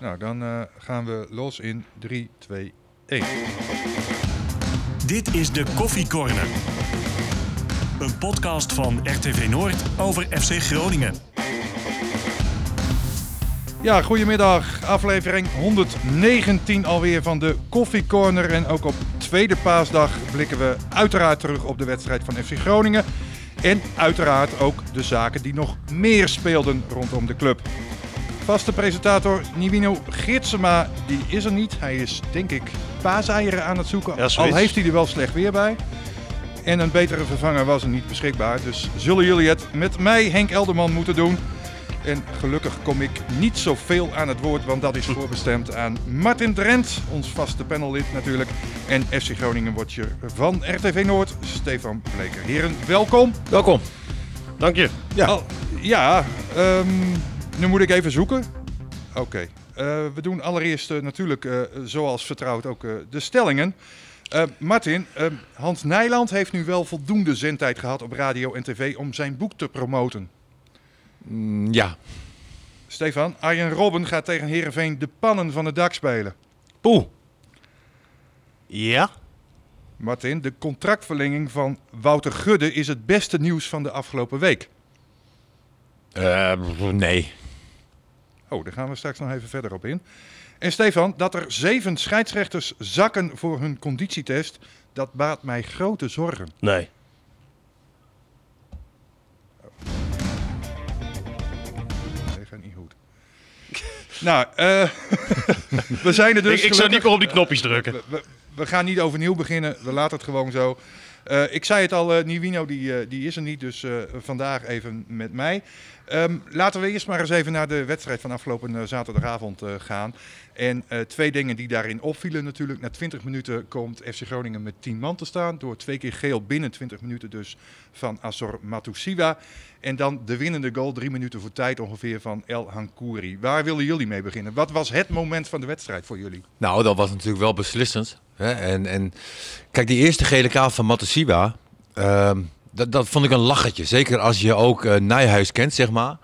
Nou, dan uh, gaan we los in 3, 2, 1. Dit is de Koffie Corner. Een podcast van RTV Noord over FC Groningen. Ja, goedemiddag. Aflevering 119 alweer van de Koffie Corner. En ook op tweede paasdag blikken we uiteraard terug op de wedstrijd van FC Groningen. En uiteraard ook de zaken die nog meer speelden rondom de club. Vaste presentator Nivino Gitsema, die is er niet. Hij is denk ik paaseieren aan het zoeken. Ja, al heeft hij er wel slecht weer bij. En een betere vervanger was er niet beschikbaar. Dus zullen jullie het met mij, Henk Elderman, moeten doen. En gelukkig kom ik niet zoveel aan het woord, want dat is voorbestemd aan Martin Drent, ons vaste panellid natuurlijk. En FC Groningen watcher van RTV Noord, Stefan Bleker. Heren, welkom. Welkom. Dank je. Ja, Al- ja ehm, nu moet ik even zoeken. Oké, Eh, we doen allereerst eh, natuurlijk, eh, zoals vertrouwd, ook eh, de stellingen. Eh, Martin, Hans Nijland heeft nu wel voldoende zendtijd gehad op radio en tv om zijn boek te promoten. Mm, ja. Stefan, Arjen Robben gaat tegen Herenveen de pannen van het dak spelen. Poeh. Ja? Martin, de contractverlenging van Wouter Gudde is het beste nieuws van de afgelopen week. Eh, nee. Oh, daar gaan we straks nog even verder op in. En Stefan, dat er zeven scheidsrechters zakken voor hun conditietest, dat baat mij grote zorgen. Nee. Nee, gaat niet goed. nou, eh, we zijn er dus. ik, ik zou niet meer op die knopjes drukken. We, we- we gaan niet overnieuw beginnen. We laten het gewoon zo. Eh, ik zei het al, eh Nivino die, eh, die is er niet, dus eh, vandaag even met mij. Ehm, laten we eerst maar eens even naar de wedstrijd van afgelopen eh, zaterdagavond eh, gaan. En eh, twee dingen die daarin opvielen natuurlijk. Na 20 minuten komt FC Groningen met 10 man te staan. Door twee keer geel binnen 20 minuten dus van Azor Matusiwa. En dan de winnende goal, drie minuten voor tijd ongeveer, van El Hankouri. Waar willen jullie mee beginnen? Wat was het moment van de wedstrijd voor jullie? Nou, dat was natuurlijk wel beslissend. Hè? En, en kijk, die eerste gele kaart van Matosiba, ehm dat, dat vond ik een lachertje. Zeker als je ook eh, Nijhuis kent, zeg maar.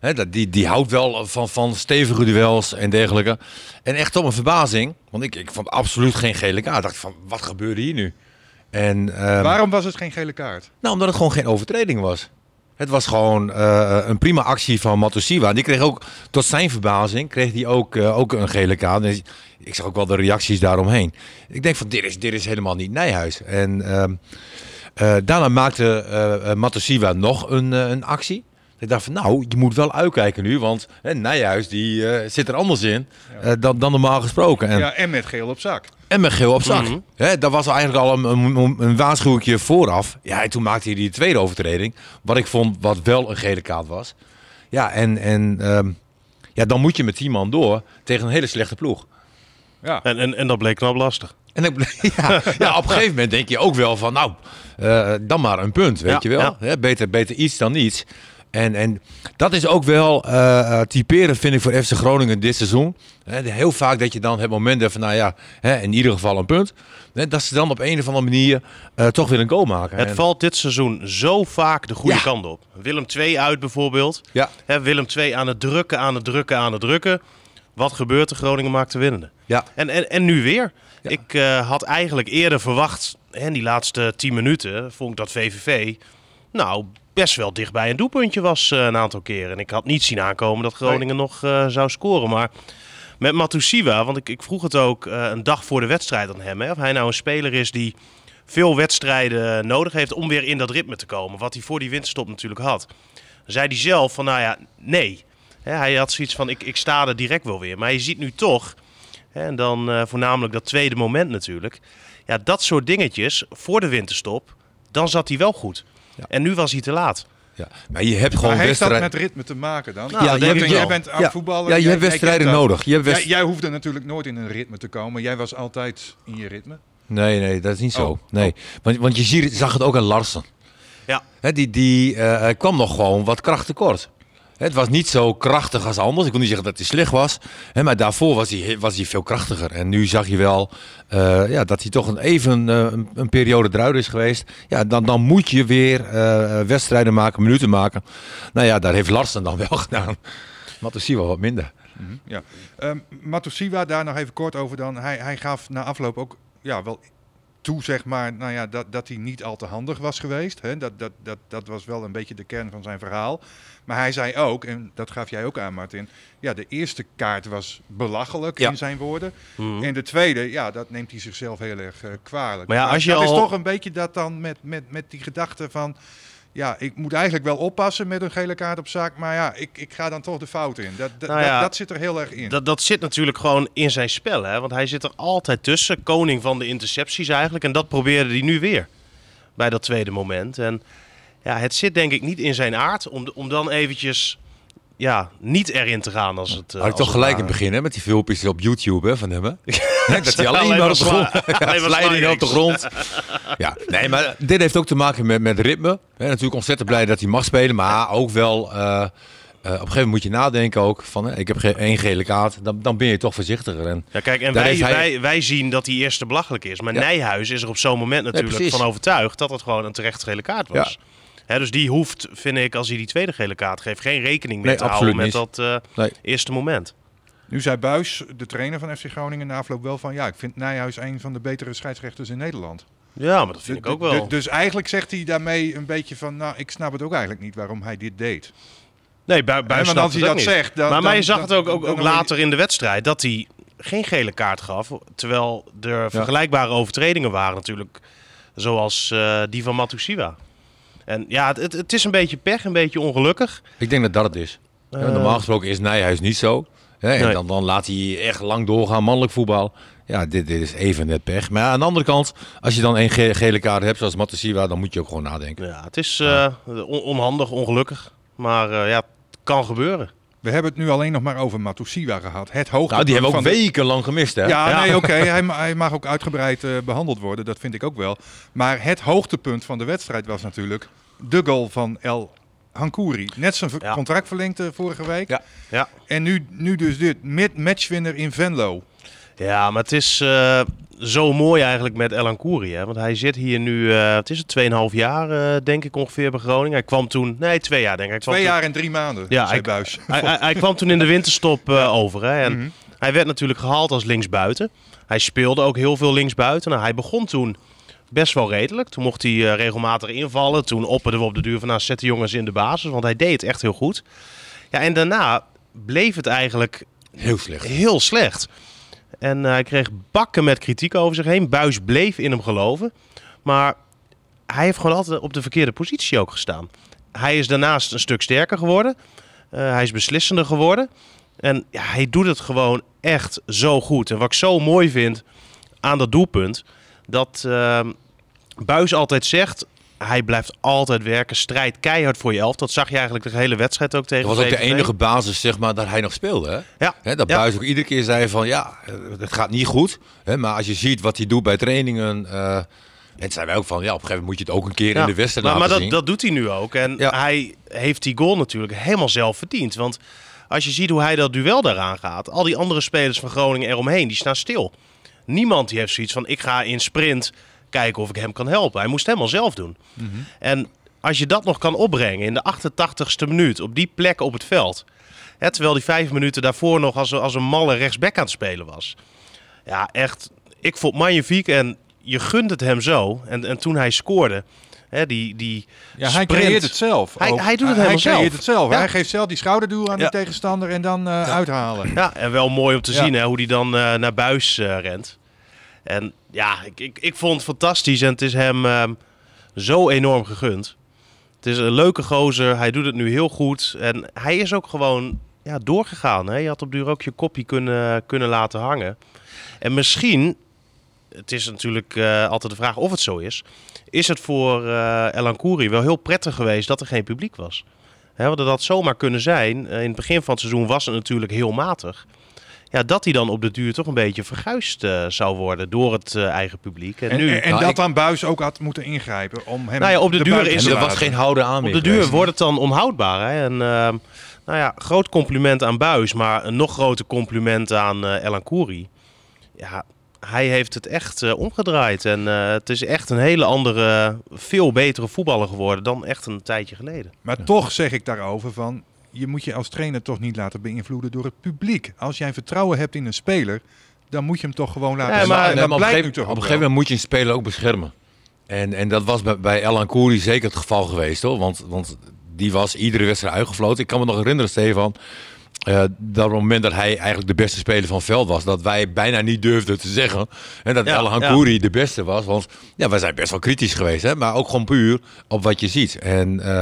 Dat, die, die houdt wel van, van stevige duels en dergelijke. En echt op een verbazing, want ik, ik vond absoluut geen gele kaart. Ik dacht van, wat gebeurde hier nu? En, ehm, Waarom was het geen gele kaart? Nou, omdat het gewoon geen overtreding was. Het was gewoon eh, een prima actie van Matosiwa. En die kreeg ook, tot zijn verbazing, kreeg hij ook, eh, ook een gele kaart. En ik zag ook wel de reacties daaromheen. Ik denk van, dit is, dit is helemaal niet Nijhuis. En ehm, eh, daarna maakte eh eh, Matosiwa nog een, een actie. Ik dacht van, nou, je moet wel uitkijken nu. Want hè, Nijhuis die, eh, zit er anders in eh, dan, dan normaal gesproken. En, Ja, en met geel op zak. en met geel op zak. Mhm. Hè, dat was eigenlijk al een, een, een waarschuwingje vooraf. Ja, en toen maakte hij die tweede overtreding. Wat ik vond wat wel een gele kaart was. Ja, en, en ehm, ja, dan moet je met 10 man door tegen een hele slechte ploeg. Ja. En, en, en dat bleek knap lastig. En ik, ja, ja, op een gegeven moment denk je ook wel van, nou, eh, dan maar een punt, weet Ja, je wel. ja. Beter, beter iets dan niets. En, en dat is ook wel eh, typerend, vind ik, voor FC Groningen dit seizoen. Heel vaak dat je dan het moment hebt van, nou ja, in ieder geval een punt. Dat ze dan op een of andere manier toch weer een goal maken. Het En- valt dit seizoen zo vaak de goede Ja. kant op. Willem 2 uit bijvoorbeeld. Ja, Willem 2 aan het drukken, aan het drukken, aan het drukken. Wat gebeurt er? Groningen maakt de winnende. ja. En, en, en nu weer. Ja. Ik eh, had eigenlijk eerder verwacht, hè, in die laatste 10 minuten, vond ik dat VVV nou best wel dicht bij een doelpuntje was eh, een aantal keren. En ik had niet zien aankomen dat Groningen nog eh, zou scoren. Maar met Matusiwa, want ik, ik vroeg het ook een dag voor de wedstrijd aan hem. Hè, of hij nou een speler is die veel wedstrijden nodig heeft om weer in dat ritme te komen. Wat hij voor die winterstop natuurlijk had. Dan zei hij zelf van, nou ja, nee. Hij had zoiets van, ik, ik sta er direct wel weer. Maar je ziet nu toch, en dan eh, voornamelijk dat tweede moment natuurlijk. Ja, dat soort dingetjes voor de winterstop, dan zat hij wel goed. Ja. En nu was hij te laat. ja. Maar je hebt gewoon Maar heeft dat wedstrijden... met ritme te maken dan? Nou, ja, denk ik jij bent Ja. voetballer. Ja, je jij- hebt wedstrijden nodig. Je hebt Jij, wedst- jij hoefde natuurlijk nooit in een ritme te komen. Jij was altijd in je ritme. Nee, nee, dat is niet zo. Oh. Nee. Want, want je ziet, zag het ook aan Larsen. Ja. Hè, die die eh, hij kwam nog gewoon wat kracht tekort. Het was niet zo krachtig als anders. Ik wil niet zeggen dat hij slecht was. Hè, maar daarvoor was hij, was hij veel krachtiger. En nu zag je wel eh, ja, dat hij toch een even eh, een, een periode eruit is geweest. Ja, dan, dan moet je weer eh, wedstrijden maken, minuten maken. Nou ja, daar heeft Larsen dan wel gedaan. Matusiwa wat minder. Mhm, ja. Matusiwa, daar nog even kort over dan. Hij, hij gaf na afloop ook ja, wel toe, zeg maar, nou ja, dat, dat hij niet al te handig was geweest. Hè? Dat, dat, dat, dat was wel een beetje de kern van zijn verhaal. Maar hij zei ook, en dat gaf jij ook aan, Martin. Ja, de eerste kaart was belachelijk Ja. in zijn woorden. Mhm. En de tweede, ja, dat neemt hij zichzelf heel erg eh, kwalijk. Maar ja, als je dat is toch een beetje dat dan met, met, met die gedachte van... Ja, ik moet eigenlijk wel oppassen met een gele kaart op zaak. Maar ja, ik, ik ga dan toch de fout in. Dat, dat, Nou ja, dat, dat zit er heel erg in. Dat, dat zit natuurlijk gewoon in zijn spel, hè? want hij zit er altijd tussen. Koning van de intercepties eigenlijk. En dat probeerde hij nu weer bij dat tweede moment. En ja, het zit denk ik niet in zijn aard om, om dan eventjes ja, niet erin te gaan als het. eh, Had ik toch gelijk in het begin hè, met die filmpjes op YouTube hè, van hem. Hè? Dat hij alleen, Alleen maar op de grond. op de grond. Ja, nee, maar dit heeft ook te maken met, met ritme. Hè, natuurlijk ontzettend blij dat hij mag spelen. Maar ook wel, eh, eh, op een gegeven moment moet je nadenken ook. Van, hè, ik heb geen één gele kaart. Dan, dan ben je toch voorzichtiger. En, Ja, kijk, en wij, hij- wij, wij zien dat die eerste belachelijk is. Maar Ja. Nijhuis is er op zo'n moment natuurlijk van overtuigd dat het gewoon een terecht gele kaart was. Hè, dus die hoeft, vind ik, als hij die tweede gele kaart geeft, geen rekening mee Nee, te houden met dat eh, Nee. eerste moment. Nu zei Buis, de trainer van FC Groningen, na afloop wel van... ja, ik vind Nijhuis een van de betere scheidsrechters in Nederland. Ja, maar dat vind ik ook wel. Dus eigenlijk zegt hij daarmee een beetje van... nou, ik snap het ook eigenlijk niet waarom hij dit deed. Nee, bui, buis als hij dat zegt... Dan, maar, je zag dan- het ook, ook, later in de wedstrijd dat hij geen gele kaart gaf. Terwijl er vergelijkbare overtredingen waren natuurlijk. Zoals eh, die van Matusiwa. En ja, het, het, is een beetje pech, een beetje ongelukkig. ik denk dat dat het is. Ja, Eh, normaal gesproken is Nijhuis niet zo. Hè, en Nee. dan, dan laat hij echt lang doorgaan, mannelijk voetbal. Ja, dit, dit is even net pech. Maar aan de andere kant, als je dan één ge- gele kaart hebt, zoals Matasiwa, dan moet je ook gewoon nadenken. Ja, het is eh, on- onhandig, ongelukkig. Maar eh, ja, het kan gebeuren. We hebben het nu alleen nog maar over Matusiwa gehad. Het hoogtepunt Nou, die hebben we ook wekenlang gemist, hè? Ja, Ja. nee, oké. hij, hij mag ook uitgebreid eh, behandeld worden. Dat vind ik ook wel. Maar het hoogtepunt van de wedstrijd was natuurlijk de goal van El Hankouri. Net zijn Ja. contract verlengd vorige week. Ja. Ja. En nu, nu dus dit. Met matchwinner in Venlo. Ja, maar het is eh, zo mooi eigenlijk met Elan Kouri. Hè? Want hij zit hier nu, eh het is het 2,5 jaar eh, denk ik ongeveer bij Groningen. Hij kwam toen, nee twee jaar denk ik. Hij kwam Twee toen- jaar en drie maanden, Ja, zei ik- Buis. Hij, hij, hij kwam toen in de winterstop eh, over. Hè? En Mhm. Hij werd natuurlijk gehaald als linksbuiten. Hij speelde ook heel veel linksbuiten. Nou, hij begon toen best wel redelijk. Toen mocht hij eh, regelmatig invallen. Toen opperden we op de duur van nou, zet de jongens in de basis. Want hij deed het echt heel goed. Ja, en daarna bleef het eigenlijk Heel slecht. heel slecht. En eh, hij kreeg bakken met kritiek over zich heen. Buis bleef in hem geloven. Maar hij heeft gewoon altijd op de verkeerde positie ook gestaan. Hij is daarnaast een stuk sterker geworden. Eh, hij is beslissender geworden. En ja, hij doet het gewoon echt zo goed. En wat ik zo mooi vind aan dat doelpunt... dat eh, Buis altijd zegt... hij blijft altijd werken, strijdt keihard voor je elf. Dat zag je eigenlijk de hele wedstrijd ook tegen Dat was ook de enige basis, zeg maar, dat hij nog speelde. Hè? Ja. Hè, dat Ja. Buis ook iedere keer zei van, ja, het gaat niet goed. Hè, maar als je ziet wat hij doet bij trainingen... eh en zijn wij ook van, ja, op een gegeven moment moet je het ook een keer in de wedstrijd maar, maar laten dat, zien. dat doet hij nu ook. En hij heeft die goal natuurlijk helemaal zelf verdiend. Want als je ziet hoe hij dat duel daaraan gaat... al die andere spelers van Groningen eromheen, die staan stil. Niemand die heeft zoiets van, ik ga in sprint kijken of ik hem kan helpen. Hij moest helemaal zelf doen. En als je dat nog kan opbrengen in de 88ste minuut... op die plek op het veld... Hè, terwijl die vijf minuten daarvoor nog als, als een malle rechtsback aan het spelen was. Ja, echt. Ik vond het magnifiek en je gunt het hem zo. En, en toen hij scoorde, hè, die, die Ja, hij sprint. creëert het zelf. Hij- hij doet het hij helemaal creëert zelf. het zelf. Ja. Hij geeft zelf die schouderduw aan Ja. de tegenstander en dan eh, uithalen. Ja, en wel mooi om te zien hè, hoe die dan eh, naar buis eh, rent. En ja, ik, ik, ik vond het fantastisch en het is hem ehm, zo enorm gegund. Het is een leuke gozer, hij doet het nu heel goed. En hij is ook gewoon ja, doorgegaan. Hè. Je had op duur ook je kopje kunnen, kunnen laten hangen. En misschien, het is natuurlijk eh, altijd de vraag of het zo is... is het voor eh Elan wel heel prettig geweest dat er geen publiek was. Hè, want dat had zomaar kunnen zijn. Eh, in het begin van het seizoen was het natuurlijk heel matig. Ja, dat hij dan op de duur toch een beetje verguisd eh, zou worden door het eh, eigen publiek. En, En, nu, en, en Nou, dat ik- dan Buis ook had moeten ingrijpen om hem Nou ja, op de duur is er was geen houden aan op meer de duur geweest. wordt het dan onhoudbaar. Hè? En ehm, nou ja, groot compliment aan Buis, maar een nog groter compliment aan eh Elan Kouri. Ja, hij heeft het echt omgedraaid. En eh, het is echt een hele andere, veel betere voetballer geworden dan echt een tijdje geleden. Maar toch zeg ik daarover van... je moet je als trainer toch niet laten beïnvloeden door het publiek. Als jij vertrouwen hebt in een speler, dan moet je hem toch gewoon laten maar- dat op een blijkt gegeven, nu toch op een gegeven moment moet je een speler ook beschermen. En, en dat was bij, bij Elan Koeri zeker het geval geweest hoor. Want, want die was iedere wedstrijd uitgefloten. Ik kan me nog herinneren, Stefan. eh, dat op het moment dat hij eigenlijk de beste speler van het veld was, dat wij bijna niet durfden te zeggen en dat Ja. Koeri de beste was. Want ja, wij zijn best wel kritisch geweest, hè, maar ook gewoon puur op wat je ziet. En, eh,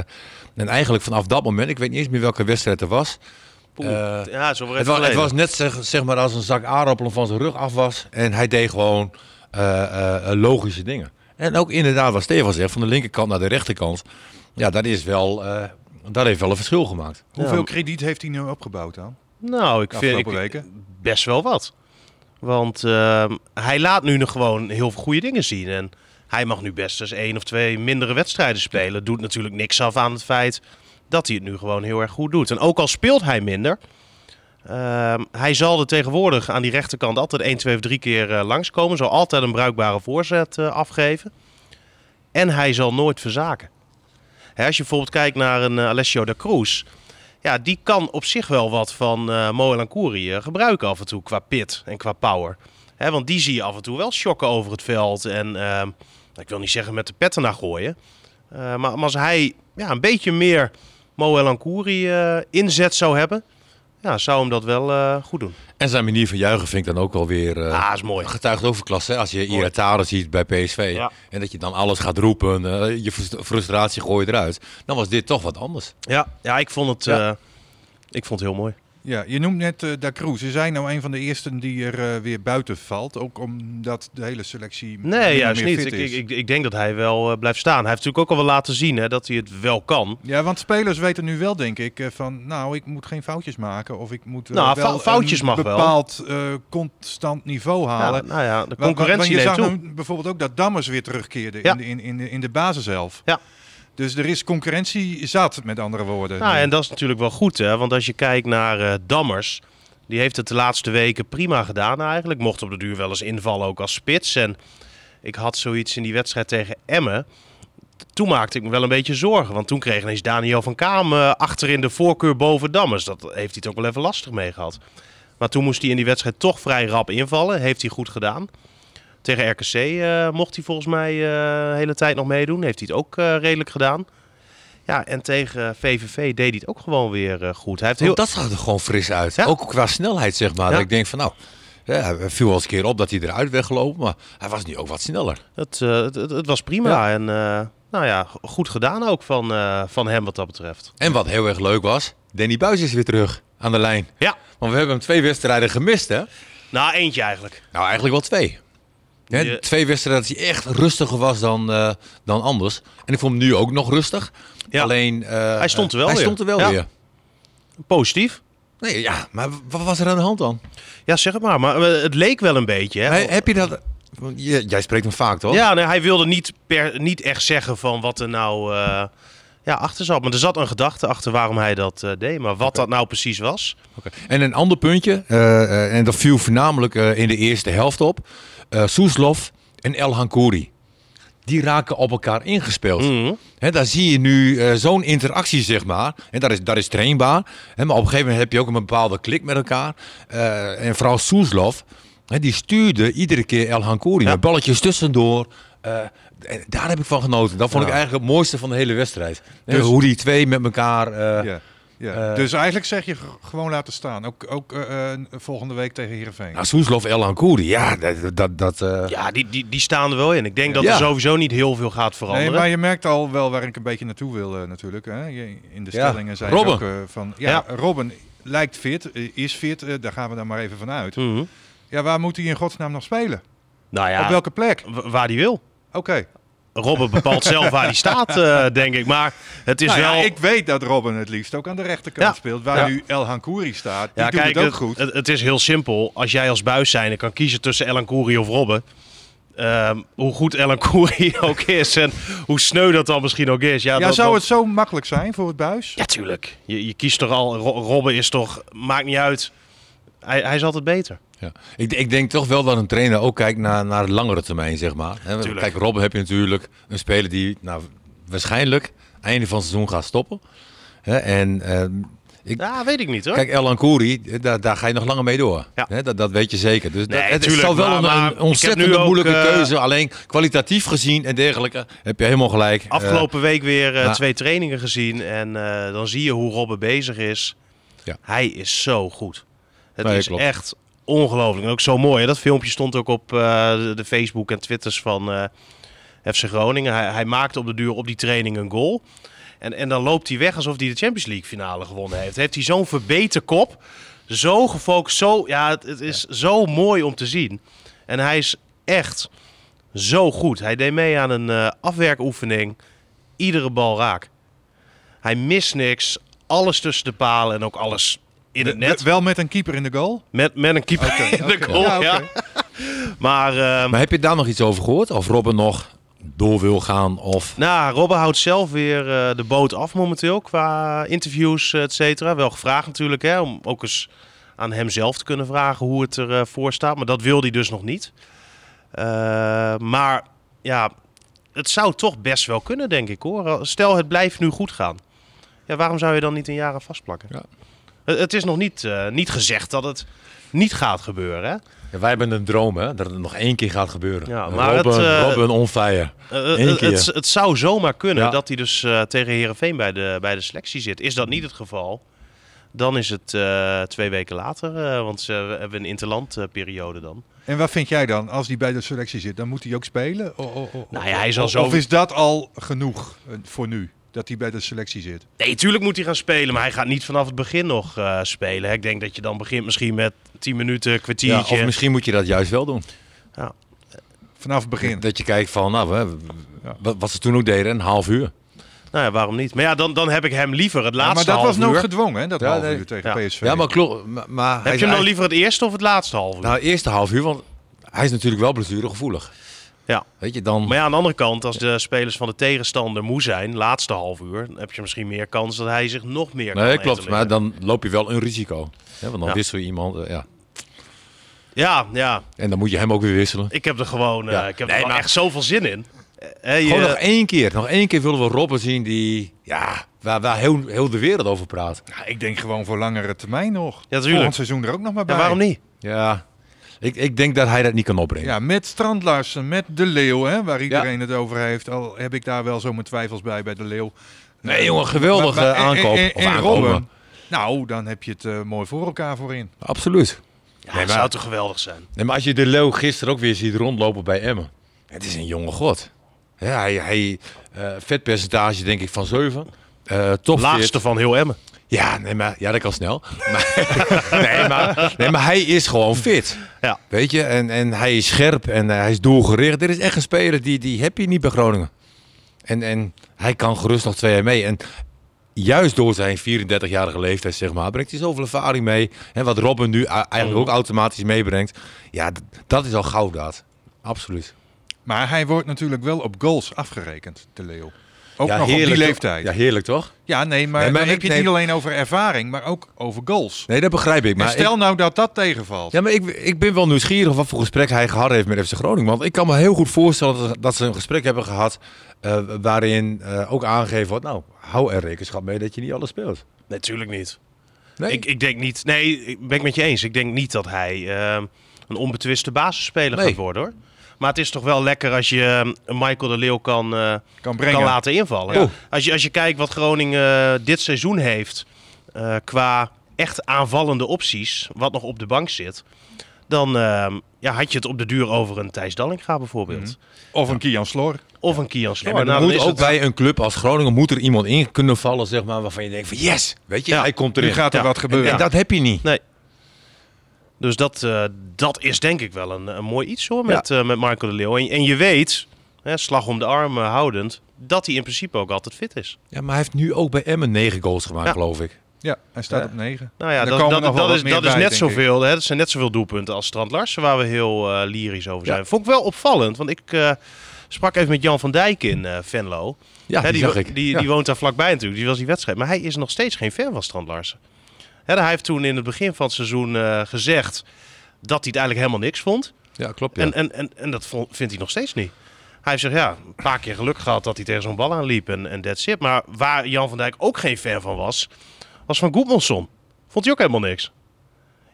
en eigenlijk vanaf dat moment, ik weet niet eens meer welke wedstrijd er was. Poeh. Eh, ja, zo Het was, het was net zeg, zeg maar als een zak aardappelen van zijn rug af was. En hij deed gewoon eh, eh, eh, logische dingen. En ook inderdaad, wat Stefan zegt, van de linkerkant naar de rechterkant. Ja, dat, is wel, eh, dat heeft wel een verschil gemaakt. Hoeveel Ja. krediet heeft hij nu opgebouwd dan? Nou, ik vind ik, weken? best wel wat. Want ehm, hij laat nu nog gewoon heel veel goede dingen zien. En hij mag nu best eens één of twee mindere wedstrijden spelen. Doet natuurlijk niks af aan het feit dat hij het nu gewoon heel erg goed doet. En ook al speelt hij minder. ehm, hij zal er tegenwoordig aan die rechterkant altijd 1, 2 of 3 keer eh, langskomen. Zal altijd een bruikbare voorzet eh, afgeven. En hij zal nooit verzaken. Hè, als je bijvoorbeeld kijkt naar een eh, Alessio da Cruz. Ja, die kan op zich wel wat van Mo Elancouri eh, gebruiken af en toe qua pit en qua power. Want die zie je af en toe wel shocken over het veld. En ehm, ik wil niet zeggen met de petten naar gooien. Eh, maar, als hij ja, een beetje meer Mo Elancouri eh inzet zou hebben, ja, zou hem dat wel eh, goed doen. En zijn manier van juichen vind ik dan ook wel weer... ah, is mooi. Getuigt over klasse. hè. Als je Mooi. Iratare ziet bij PSV. Ja. En dat je dan alles gaat roepen. je frust- frustratie gooi je eruit. Dan was dit toch wat anders. Ja, ja ik vond het, Ja. ik vond het heel mooi. Ja, je noemt net eh Da Cruz. Is hij nou een van de eersten die er eh, weer buiten valt? Ook omdat de hele selectie Nee, meer juist meer niet. fit Ik, is. ik, ik denk dat hij wel eh, blijft staan. Hij heeft natuurlijk ook al wel laten zien hè, dat hij het wel kan. Ja, want spelers weten nu wel, denk ik, van nou, ik moet geen foutjes maken. Of ik moet Nou, wel fou- foutjes een mag wel. bepaald constant niveau halen. Ja, nou ja, de concurrentie want je neemt zag nou bijvoorbeeld ook dat Dammers weer terugkeerde Ja. in, de, in, in, de, in de basishelf. Ja. Dus er is concurrentie zat, met andere woorden. Nou, en dat is natuurlijk wel goed, hè? Want als je kijkt naar eh, Dammers, die heeft het de laatste weken prima gedaan eigenlijk. Mocht op de duur wel eens invallen ook als spits. En ik had zoiets in die wedstrijd tegen Emmen. Toen maakte ik me wel een beetje zorgen. Want toen kreeg ineens Daniel van Kaam eh, achterin de voorkeur boven Dammers. Dat heeft hij ook wel even lastig mee gehad. Maar toen moest hij in die wedstrijd toch vrij rap invallen. Heeft hij goed gedaan. Tegen RKC eh, mocht hij volgens mij eh, de hele tijd nog meedoen. Heeft hij het ook eh, redelijk gedaan. Ja, en tegen VVV deed hij het ook gewoon weer goed. Hij heeft heel... Ook dat zag er gewoon fris uit. Ja. Ook qua snelheid, zeg maar. Ja. Dat ik denk van nou, ja, hij viel wel eens een keer op dat hij eruit weggelopen. Maar hij was nu ook wat sneller. Het, het, was prima. Ja. En nou ja, goed gedaan ook van, van hem wat dat betreft. En wat heel erg leuk was, Danny Buis is weer terug aan de lijn. Ja, Want we hebben hem twee wedstrijden gemist, hè? nou eentje eigenlijk. Nou, eigenlijk wel twee. Hè, Twee wedstrijden dat hij echt rustiger was dan, eh, dan anders. En ik vond hem nu ook nog rustig. Ja. Alleen... eh, Hij stond er wel Hij weer. stond er wel Ja. weer. Positief. Nee, ja, maar wat was er aan de hand dan? Ja, zeg het maar. Maar eh, het leek wel een beetje. Hè? Heb je dat... Jij spreekt hem vaak, toch? Ja, nee, hij wilde niet, per, niet echt zeggen van wat er nou ja, achter zat. Maar er zat een gedachte achter waarom hij dat deed. Maar wat dat nou precies was. Oké. En een ander puntje, en dat viel voornamelijk in de eerste helft op. eh Soeslof en El Hankouri. Die raken op elkaar ingespeeld. Mhm. Daar zie je nu eh, zo'n interactie, zeg maar. En dat is, dat is trainbaar. Maar op een gegeven moment heb je ook een bepaalde klik met elkaar. Eh, en vooral Soeslof, die stuurde iedere keer El Hankouri Ja. met balletjes tussendoor. En daar heb ik van genoten. Dat vond ik eigenlijk het mooiste van de hele wedstrijd. Dus- hoe die twee met elkaar... ja. Eh, dus eigenlijk zeg je gewoon laten staan. Ook, ook eh, volgende week tegen Heerenveen. Nou, Soeslof, El ja, dat... dat, dat eh, Ja, die, die, die staan er wel in. Ik denk dat Ja. er sowieso niet heel veel gaat veranderen. Nee, maar je merkt al wel waar ik een beetje naartoe wil natuurlijk. Hè. Je- In de Ja. stellingen zei Robben. ik ook eh, van... Ja, Ja. Robben lijkt fit, is fit. daar gaan we dan maar even van uit. Mhm. Ja, waar moet hij in godsnaam nog spelen? Nou ja, Op welke plek? waar die wil. Oké. Robben bepaalt zelf waar hij staat, eh, denk ik. Maar het is Nou ja, wel... ik weet dat Robben het liefst ook aan de rechterkant Ja. speelt. Waar Ja. nu El Hankouri staat. Die Ja, doet kijk, het ook het, goed. Het, het is heel simpel. Als jij als buis zijn kan kiezen tussen Elan Koeri of Robben. ehm, hoe goed Elan Koeri ook is en hoe sneu dat dan misschien ook is. Ja, ja, dat, zou dat- het zo makkelijk zijn voor het buis? Ja, tuurlijk. Je, je kiest toch al... Ro- Robben is toch... Maakt niet uit. Hij, hij is altijd beter. Ja. Ik, ik denk toch wel dat een trainer ook kijkt naar, naar de langere termijn, zeg maar. Tuurlijk. Kijk, Robben heb je natuurlijk een speler die nou, waarschijnlijk einde van het seizoen gaat stoppen. Hè, en ehm, Ik, Ja, weet ik niet hoor. Kijk, El Kouri, daar, daar ga je nog langer mee door. Ja. Dat, dat weet je zeker. Dus Nee, dat, het tuurlijk, is wel maar- een, maar ontzettend ook, moeilijke eh, keuze. Alleen kwalitatief gezien en dergelijke heb je helemaal gelijk. Eh, Afgelopen week weer eh, twee trainingen gezien. En eh, dan zie je hoe Robben bezig is. Ja. Hij is zo goed. Het Nee, is klopt. echt ongelooflijk. En ook zo mooi. Hè? Dat filmpje stond ook op eh, de, Facebook en Twitters van eh, FC Groningen. Hij, hij maakte op de duur op die training een goal. En, en dan loopt hij weg alsof hij de Champions League finale gewonnen heeft. Heeft hij zo'n verbeten kop. Zo gefocust. Zo, ja, het, het is zo mooi om te zien. En hij is echt zo goed. Hij deed mee aan een eh, afwerkoefening. Iedere bal raak. Hij mist niks. Alles tussen de palen en ook alles in het net. Wel met een keeper in de goal? Met, met een keeper in de goal. Ja. Maar, eh, Maar heb je daar nog iets over gehoord? Of Robben nog door wil gaan? Of... nou, Robben houdt zelf weer eh, de boot af momenteel qua interviews, et cetera. Wel gevraagd natuurlijk, hè, om ook eens aan hem zelf te kunnen vragen hoe het ervoor voor staat. Maar dat wil hij dus nog niet. Eh, maar ja, het zou toch best wel kunnen, denk ik hoor. Stel, het blijft nu goed gaan. Ja, waarom zou je dan niet een jaar aan vastplakken? Ja. Het, is nog niet, eh, niet gezegd dat het niet gaat gebeuren. Hè? Ja, wij hebben een droom, hè? Dat het nog één keer gaat gebeuren. Ja, maar Robben, het, Robben on fire. Eén keer. het, het zou zomaar kunnen Ja. dat hij dus eh, tegen Herenveen bij de, bij de selectie zit. Is dat niet het geval? Dan is het eh, twee weken later, eh, want ze hebben een interlandperiode dan. En wat vind jij dan? Als hij bij de selectie zit, dan moet hij ook spelen? O- o- o- Nou ja, hij zo- of is dat al genoeg voor nu? Dat hij bij de selectie zit? Nee, tuurlijk moet hij gaan spelen, maar hij gaat niet vanaf het begin nog eh, spelen. Ik denk dat je dan begint misschien met 10 minuten, Ja, kwartiertje. of misschien moet je dat juist wel doen. Vanaf het begin. Dat je kijkt van, nou, hè, Ja. wat, ze toen ook deden, een half uur. Nou ja, waarom niet? Maar ja, dan, dan heb ik hem liever het Ja, maar laatste dat was nog gedwongen, hè? Dat Ja, half nee. uur tegen Ja. PSV. Ja, maar klopt. Maar, Heb je hem dan liever het eerste of het laatste half uur? Nou, eerste half uur, want hij is natuurlijk wel blessuregevoelig. Ja. Weet je, dan... Maar ja, aan de andere kant, als de spelers van de tegenstander moe zijn, laatste half uur, dan heb je misschien meer kans dat hij zich nog meer kan nee, klopt. etelen. Maar dan loop je wel een risico. Hè, want dan Ja. wissel je iemand, eh, ja. Ja, ja. En dan moet je hem ook weer wisselen. Ik heb er gewoon eh, Ja. ik heb Nee, er maar- echt zoveel zin in. Eh, je- Gewoon nog één keer. Nog één keer willen we Robben zien die... Ja, waar, waar heel, heel de wereld over praat. Ja, ik denk gewoon voor langere termijn nog. tuurlijk. Volgend seizoen er ook nog maar bij. ja, waarom niet? Ja, ik, ik denk dat hij dat niet kan opbrengen. Ja, met Strandlarsen, met De Leeuw, hè, waar iedereen het over heeft. Al heb ik daar wel zo mijn twijfels bij, bij De Leeuw. Nee, jongen, geweldige Maar- maar- en- aankoop. en- of en. Robben, nou, dan heb je het eh, mooi voor elkaar voorin. Absoluut. Ja, Nee, dat maar- zou toch geweldig zijn. Nee, maar als je de Leeuw gisteren ook weer ziet rondlopen bij Emmen. Het is een jonge god. Ja, hij, hij eh, vetpercentage denk ik van 7. Eh top Laagste van heel Emmen. Ja, nee, maar, ja, dat kan snel. Maar, nee, maar, nee, maar hij is gewoon fit. Ja. Weet je, en, en hij is scherp en eh, hij is doelgericht. Dit is echt een speler die, die heb je niet bij Groningen. En, en hij kan gerust nog twee jaar mee. En juist door zijn 34-jarige leeftijd, zeg maar, brengt hij zoveel ervaring mee. En wat Robin nu eigenlijk ook automatisch meebrengt. Ja, dat is al gouddaad. Absoluut. Maar hij wordt natuurlijk wel op goals afgerekend, De Leeuw. Ook ja, nog op die toch? leeftijd. Ja, Ja, heerlijk toch? nee, maar, Nee, maar dan ik heb je het neem- niet alleen over ervaring, maar ook over goals. Nee, dat begrijp ik. Maar stel ik- nou dat dat tegenvalt. Ja, maar ik, ik ben wel nieuwsgierig wat voor gesprek hij gehad heeft met FC Groningen. Want ik kan me heel goed voorstellen dat, dat ze een gesprek hebben gehad eh, waarin eh, ook aangegeven wordt, nou, hou er rekenschap mee dat je niet alles speelt. Natuurlijk niet. Nee, Ik, ik denk niet. Nee, ik ben ik met je eens. Ik denk niet dat hij eh, een onbetwiste basisspeler Nee. gaat worden hoor. Maar het is toch wel lekker als je eh, een Michael de Leeuw kan, eh, kan brengen. kan laten invallen. Ja. Als, je, als je kijkt wat Groningen eh, dit seizoen heeft eh, qua echt aanvallende opties, wat nog op de bank zit, dan eh, ja, had je het op de duur over een Thijs Dallinga bijvoorbeeld. Mhm. Of een Kian Slor. Of een Kian Ja, maar er Nou, dan moet ook het- bij een club als Groningen moet er iemand in kunnen vallen, zeg maar, waarvan je denkt van yes, weet je, Ja, hij komt Nu erin. gaat er Ja. wat en, gebeuren. en dat heb je niet. Dus dat, eh, dat is denk ik wel een, een mooi iets hoor met, eh, met Marco de Leeuw. En, en je weet, hè, slag om de arm houdend, dat hij in principe ook altijd fit is. Ja, maar hij heeft nu ook bij Emmen negen goals gemaakt, Ja. geloof ik. Ja, hij staat Ja. op 9. Nou ja, dat, dat, is, dat is net zoveel. Hè, dat zijn net zoveel doelpunten als Strand Larsen, waar we heel eh, lyrisch over zijn. Ja. Vond ik wel opvallend, want ik eh, sprak even met Jan van Dijk in eh, Venlo. Ja, Hè, die, die, zag ik. Die, Ja. die woont daar vlakbij natuurlijk, die was die wedstrijd. Maar hij is nog steeds geen fan van Strand Larsen. Hij heeft toen in het begin van het seizoen eh, gezegd dat hij het eigenlijk helemaal niks vond. ja, klopt. Ja. En, en, en, en dat vond- vindt hij nog steeds niet. Hij heeft zegt, ja, een paar keer geluk gehad dat hij tegen zo'n bal aanliep en, en that's it. Maar waar Jan van Dijk ook geen fan van was, was van Goedmanson. Vond hij ook helemaal niks.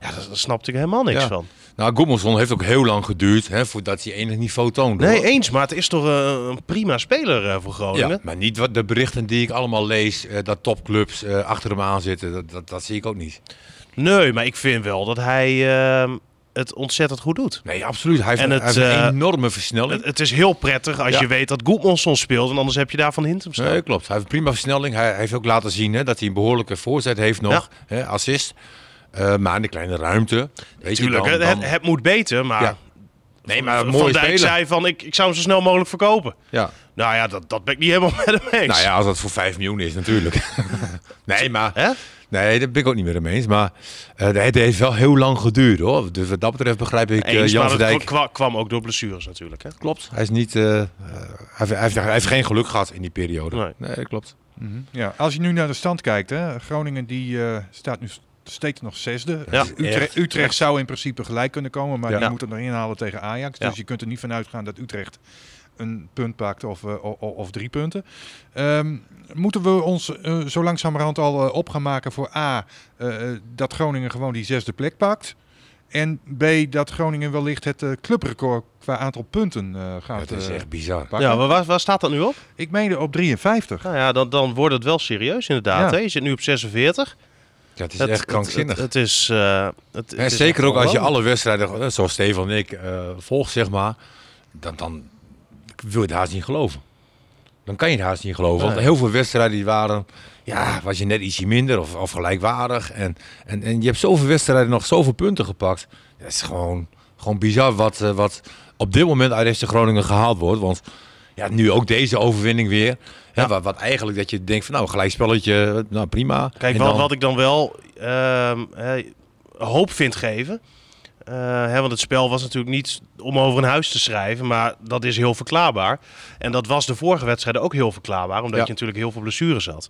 Ja, daar, daar snapte ik helemaal niks Ja. van. Nou, Goedmanson heeft ook heel lang geduurd hè, voordat hij enig niveau toonde. Nee, hoor. eens, maar het is toch een, een prima speler eh, voor Groningen. Ja, maar niet wat de berichten die ik allemaal lees, eh, dat topclubs eh, achter hem aan zitten. Dat, dat, dat zie ik ook niet. Nee, maar ik vind wel dat hij ehm, het ontzettend goed doet. Nee, absoluut. Hij heeft, En een- het, hij heeft een eh, enorme versnelling. Het, het is heel prettig als Ja. je weet dat Goedmanson speelt en anders heb je daar Van Hintem staan. Nee, klopt. Hij heeft een prima versnelling. Hij heeft ook laten zien hè, dat hij een behoorlijke voorzet heeft nog. Hè, assist. Eh, maar in de kleine ruimte. Weet je, Tuurlijk, dan- het, dan- het, het moet beter, maar... Ja. Nee, maar Van mooi Dijk spelen. zei van, ik, ik zou hem zo snel mogelijk verkopen. Ja. Nou ja, dat, dat ben ik niet helemaal met hem eens. Nou ja, als dat voor 5 miljoen is natuurlijk. nee, maar... Hè? Nee, dat ben ik ook niet meer mee eens. Maar eh, het heeft wel heel lang geduurd hoor. Dus wat dat betreft begrijp ik Eens, Jan Verdijk. kwa- kwam ook door blessures natuurlijk. Hè? Klopt. Hij is niet... hij, heeft, hij, geen geluk gehad in die periode. Nee. Nee, dat klopt. Mhm. Ja, als je nu naar de stand kijkt, hè, Groningen die eh, staat nu st- steeds nog zesde. Ja. Utrecht, Echt. Utrecht zou in principe gelijk kunnen komen, maar Ja. die moeten er inhalen tegen Ajax. Ja. Dus je kunt er niet van uitgaan dat Utrecht een punt pakt of, eh, of drie punten. Ehm, moeten we ons eh, zo langzamerhand al eh, op gaan maken voor A, dat Groningen gewoon die zesde plek pakt. En B, dat Groningen wellicht het eh, clubrecord qua aantal punten eh, gaat Het is echt bizar. pakken. Ja, maar waar, waar staat dat nu op? Ik meende op 53. Nou ja, dan, dan wordt het wel serieus inderdaad. Ja. Hè? Je zit nu op 46. Ja, het is Het- echt krankzinnig. Het, het, het is... eh, het, En is zeker ook als je alle wedstrijden, eh, zoals Stefan en ik, eh, volgt, zeg maar. Dan, dan wil je het haast niet geloven. Dan kan je het haast niet geloven. Want heel veel wedstrijden die waren, ja, was je net ietsje minder of, of gelijkwaardig. En, en, en je hebt zoveel wedstrijden nog zoveel punten gepakt. Het is gewoon, gewoon bizar wat, wat op dit moment uit FC Groningen gehaald wordt. Want ja, nu ook deze overwinning weer. Ja. Wat, wat eigenlijk dat je denkt van nou, gelijk spelletje, nou prima. Kijk, wat, ik dan wel ehm, hoop vind geven. eh, hè, want het spel was natuurlijk niet om over een huis te schrijven, maar dat is heel verklaarbaar. En dat was de vorige wedstrijden ook heel verklaarbaar, omdat Ja. je natuurlijk heel veel blessures had.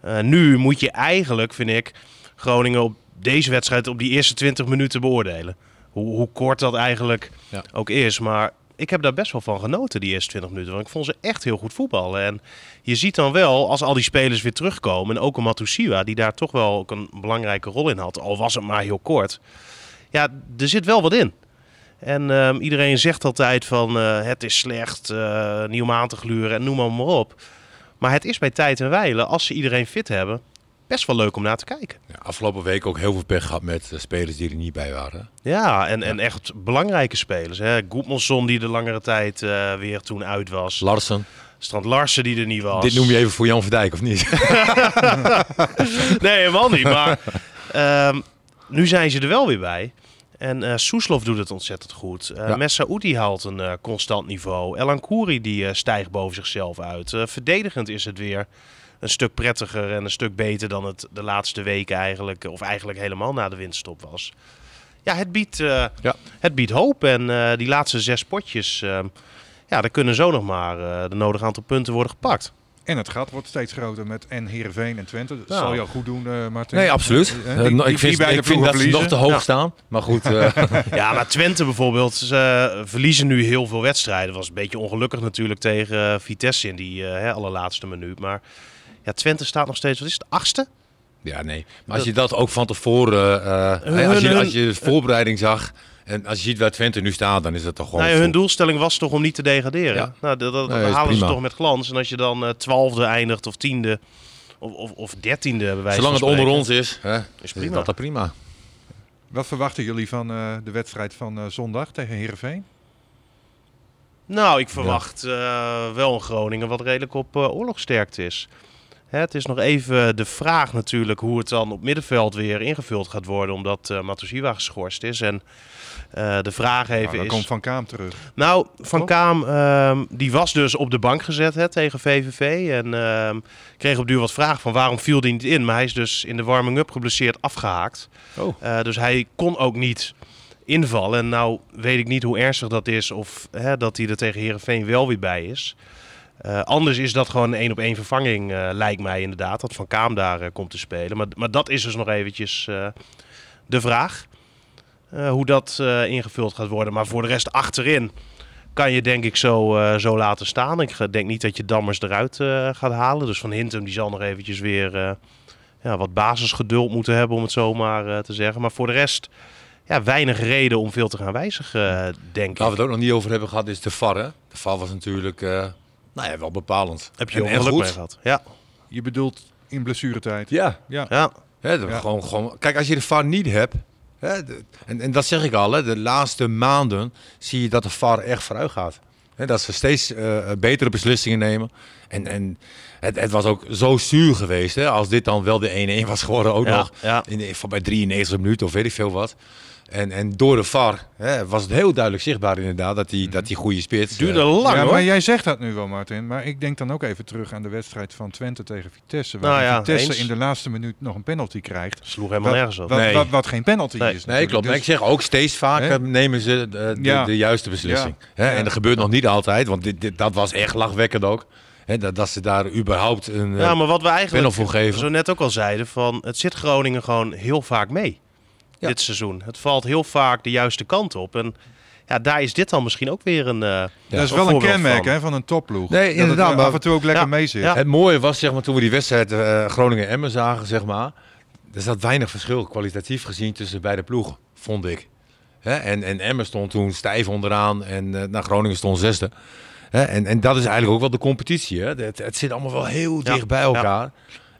Eh, nu moet je eigenlijk, vind ik, Groningen op deze wedstrijd op die eerste 20 minuten beoordelen. Hoe, hoe kort dat eigenlijk Ja. ook is. Maar ik heb daar best wel van genoten, die eerste 20 minuten. Want ik vond ze echt heel goed voetballen. En je ziet dan wel, als al die spelers weer terugkomen... en ook een Matusiwa, die daar toch wel ook een belangrijke rol in had... al was het maar heel kort. Ja, er zit wel wat in. En ehm, iedereen zegt altijd van eh, het is slecht, eh nieuw aan te gluren en noem maar, maar op. Maar het is bij tijd en wijle, als ze iedereen fit hebben, best wel leuk om naar te kijken. Ja, afgelopen week ook heel veel pech gehad met eh, spelers die er niet bij waren. Ja, en, en echt belangrijke spelers. Hè? Goedmanson die de langere tijd eh, weer toen uit was. Larsen. Strand Larsen die er niet was. Dit noem je even voor Jan Verdijk, of niet? Nee, helemaal niet. Maar ehm, nu zijn ze er wel weer bij. En eh Soeslof doet het ontzettend goed. Eh Ja. Messaoudi haalt een eh, constant niveau. Elan Kouri die stijgt boven zichzelf uit. Verdedigend is het weer een stuk prettiger en een stuk beter dan het de laatste weken eigenlijk, of eigenlijk helemaal na de winterstop was. Ja, het biedt, eh, Ja. het biedt hoop. En eh, die laatste zes potjes, eh, ja, daar kunnen zo nog maar eh, de nodige aantal punten worden gepakt. En het gat wordt steeds groter met en Heerenveen en Twente. Dat Nou. zal jou goed doen, eh Martin. Nee, absoluut. Die- die ik vind, ik vind dat ze nog te hoog Ja. staan. Maar goed, eh, Ja, maar Twente bijvoorbeeld, ze verliezen nu heel veel wedstrijden. Was een beetje ongelukkig natuurlijk tegen Vitesse in die hè, allerlaatste minuut. Maar ja, Twente staat nog steeds, wat is het, achtste? ja, nee. Maar als je dat ook van tevoren, eh, Hun- als, je, hun- als je de voorbereiding zag en als je ziet waar Twente nu staat, dan is dat toch gewoon... Nou ja, hun doelstelling was toch om niet te degraderen. Ja. Nou, dat, dat Nee, is halen ze toch met glans. En als je dan eh, twaalfde eindigt of tiende of, of, of dertiende bij wijze Zolang het onder ons is, hè, is prima. dat, dat prima. Wat verwachten jullie van eh, de wedstrijd van eh, zondag tegen Heerenveen? Nou, ik verwacht eh, wel een Groningen wat redelijk op oorlogsterkte is. Hè, het is nog even de vraag natuurlijk hoe het dan op middenveld weer ingevuld gaat worden. Omdat eh Matusiwa geschorst is. En eh, de vraag even Nou, dan is... komt Van Kaam terug. Nou, Van Toch? Kaam ehm, die was dus op de bank gezet hè, tegen VVV. En ehm, kreeg op duur wat vragen van waarom viel hij niet in. Maar hij is dus in de warming-up geblesseerd afgehaakt. Oh. Eh, dus hij kon ook niet invallen. En nou weet ik niet hoe ernstig dat is. Of hè, dat hij er tegen Herenveen wel weer bij is. Eh, anders is dat gewoon een één op één vervanging, eh, lijkt mij inderdaad. Dat Van Kaam daar eh, komt te spelen. Maar, maar dat is dus nog eventjes de vraag. hoe dat ingevuld gaat worden. Maar voor de rest achterin kan je denk ik zo, zo laten staan. Ik denk niet dat je Dammers eruit gaat halen. Dus Van Hintem die zal nog eventjes weer ja, wat basisgeduld moeten hebben, om het zo maar eh, te zeggen. Maar voor de rest, ja, weinig reden om veel te gaan wijzigen, denk ik. Waar we het ook nog niet over hebben gehad is de VAR. Hè? De VAR was natuurlijk nou ja, wel bepalend. Heb je ongeluk goed. mee gehad? Ja, Je bedoelt in blessuretijd. Ja, Ja. ja. Gewoon, gewoon, kijk, als je de VAR niet hebt, de- en, en dat zeg ik al, hè, de laatste maanden zie je dat de VAR echt vooruit gaat. Hè, dat ze steeds eh, betere beslissingen nemen. En, en het, het was ook zo zuur geweest, hè, als dit dan wel de 1-1 was geworden, ook Ja, nog ja. in de, van bij 93 minuten of weet ik veel wat. En, en door de VAR hè, was het heel duidelijk zichtbaar inderdaad dat die, dat die goede spits... Duurde eh, lang ja, hoor. maar jij zegt dat nu wel, Martin. Maar ik denk dan ook even terug aan de wedstrijd van Twente tegen Vitesse. Waar Nou ja, Vitesse eens. in de laatste minuut nog een penalty krijgt. Sloeg helemaal Wat, nergens op. wat, Nee. wat, wat geen penalty Nee. is. Nee, klopt. Maar ik zeg ook steeds vaker Hè? nemen ze de, de, Ja. de juiste beslissing. Hè? Ja. En dat gebeurt nog niet altijd, want dit, dit, dat was echt lachwekkend ook. Hè? Dat, dat ze daar überhaupt een... Ja, eh, maar wat we eigenlijk voor geven. zo net ook al zeiden, van het zit Groningen gewoon heel vaak mee Ja. dit seizoen. Het valt heel vaak de juiste kant op. En ja, daar is dit dan misschien ook weer een. eh, dat is wel een kenmerk van. hè, van een topploeg. Nee, Dat het inderdaad, er maar- af en toe ook lekker Ja, mee zit. ja. Het mooie was, zeg maar, toen we die wedstrijd eh, Groningen-Emmen zagen, zeg maar... Er zat weinig verschil kwalitatief gezien tussen beide ploegen, vond ik. Hè? En, en Emmen stond toen stijf onderaan en eh nou, Groningen stond zesde. Hè? En, en dat is eigenlijk ook wel de competitie. Hè? Het, het zit allemaal wel heel Ja, dicht bij elkaar.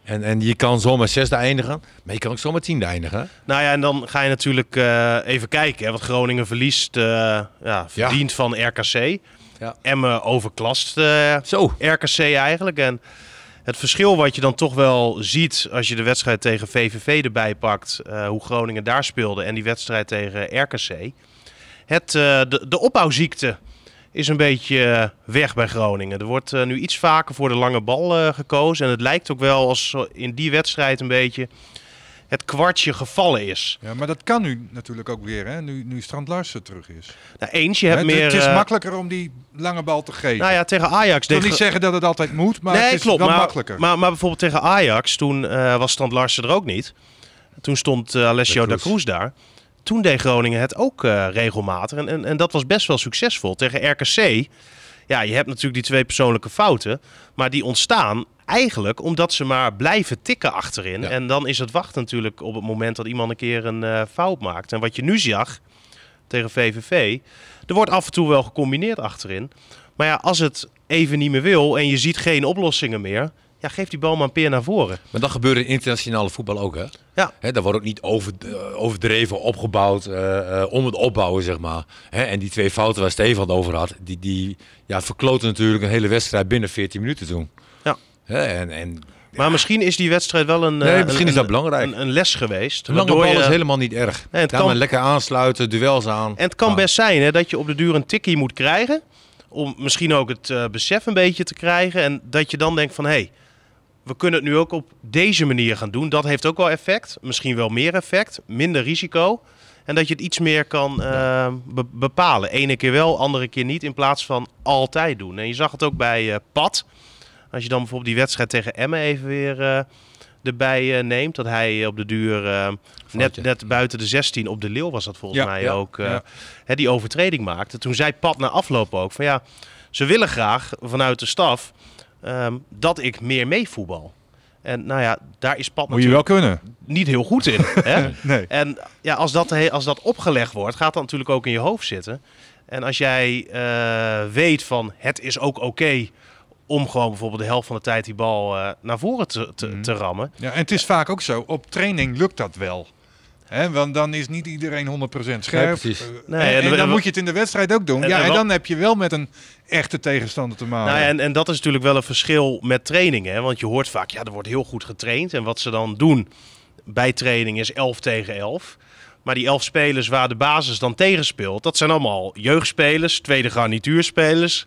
En, en je kan zomaar zesde eindigen, maar je kan ook zomaar tiende eindigen. Nou ja, en dan ga je natuurlijk eh, even kijken. Hè, want Groningen verliest eh ja, verdient van RKC. Ja. Emmen overklast eh, Zo. RKC eigenlijk. En het verschil wat je dan toch wel ziet als je de wedstrijd tegen VVV erbij pakt, hoe Groningen daar speelde en die wedstrijd tegen RKC. Het, de, de opbouwziekte is een beetje eh, weg bij Groningen. Er wordt eh, nu iets vaker voor de lange bal eh, gekozen. En het lijkt ook wel als in die wedstrijd een beetje het kwartje gevallen is. Ja, maar dat kan nu natuurlijk ook weer, hè, nu, nu Strand Larsen terug is. Nou, eens, je hebt meer... het is makkelijker om die lange bal te geven. Nou ja, tegen Ajax... ik wil niet zeggen dat het altijd moet, maar nee, het is klopt. wel Maar, makkelijker. maar, maar bijvoorbeeld tegen Ajax, toen eh, was Strand Larsen er ook niet. Toen stond Alessio Da. Cruz daar. Toen deed Groningen het ook eh, regelmatig. En, en, en dat was best wel succesvol. Tegen RKC, ja, je hebt natuurlijk die twee persoonlijke fouten. Maar die ontstaan eigenlijk omdat ze maar blijven tikken achterin. Ja. En dan is het wachten natuurlijk op het moment dat iemand een keer een eh, fout maakt. En wat je nu zag tegen VVV, er wordt af en toe wel gecombineerd achterin. Maar ja, als het even niet meer wil en je ziet geen oplossingen meer, ja, geef die bal maar een peer naar voren. Maar dat gebeurt in internationale voetbal ook, hè? Ja. Hè, daar wordt ook niet over, eh, overdreven opgebouwd eh, eh, om het opbouwen, zeg maar. Hè, en die twee fouten waar Stefan het over had, die, die ja, verkloten natuurlijk een hele wedstrijd binnen 14 minuten toen. Ja. Hè, en, en Maar misschien is die wedstrijd wel een, Nee, misschien een- is dat belangrijk. Een, een les geweest. lange bal je- is helemaal niet erg. Nee, het ja, kan- maar lekker aansluiten, duels aan. En het kan best zijn hè, dat je op de duur een tikkie moet krijgen. Om misschien ook het besef een beetje te krijgen. En dat je dan denkt van hé, hey, we kunnen het nu ook op deze manier gaan doen. Dat heeft ook wel effect. Misschien wel meer effect. Minder risico. En dat je het iets meer kan eh, be- bepalen. Ene keer wel, andere keer niet. In plaats van altijd doen. En je zag het ook bij eh Pat. Als je dan bijvoorbeeld die wedstrijd tegen Emmen even weer eh, erbij neemt. Dat hij op de duur net, net buiten de 16 op de leeuw was dat volgens Ja, mij ja, ook. ja. hè, die overtreding maakte. Toen zei Pat na afloop ook van ja, ze willen graag vanuit de staf ehm, dat ik meer meevoetbal. En nou ja, daar is Pat Moet je wel natuurlijk kunnen. niet heel goed in. hè? Nee. En ja, als dat, als dat opgelegd wordt, gaat dat natuurlijk ook in je hoofd zitten. En als jij eh, weet van het is ook oké om gewoon bijvoorbeeld de helft van de tijd die bal eh, naar voren te, te, Mhm. te rammen. Ja, en het is vaak ook zo, op training lukt dat wel. Hè, want dan is niet iedereen 100% scherp. Nee. Eh, Nee, en, en en we- dan moet je het in de wedstrijd ook doen. En- ja, en dan heb je wel met een echte tegenstander te maken. Nou ja, en, en dat is natuurlijk wel een verschil met trainingen. Hè? Want je hoort vaak, ja, er wordt heel goed getraind. En wat ze dan doen bij training is 11 tegen 11. Maar die 11 spelers waar de basis dan tegen speelt, dat zijn allemaal jeugdspelers, tweede garnituurspelers.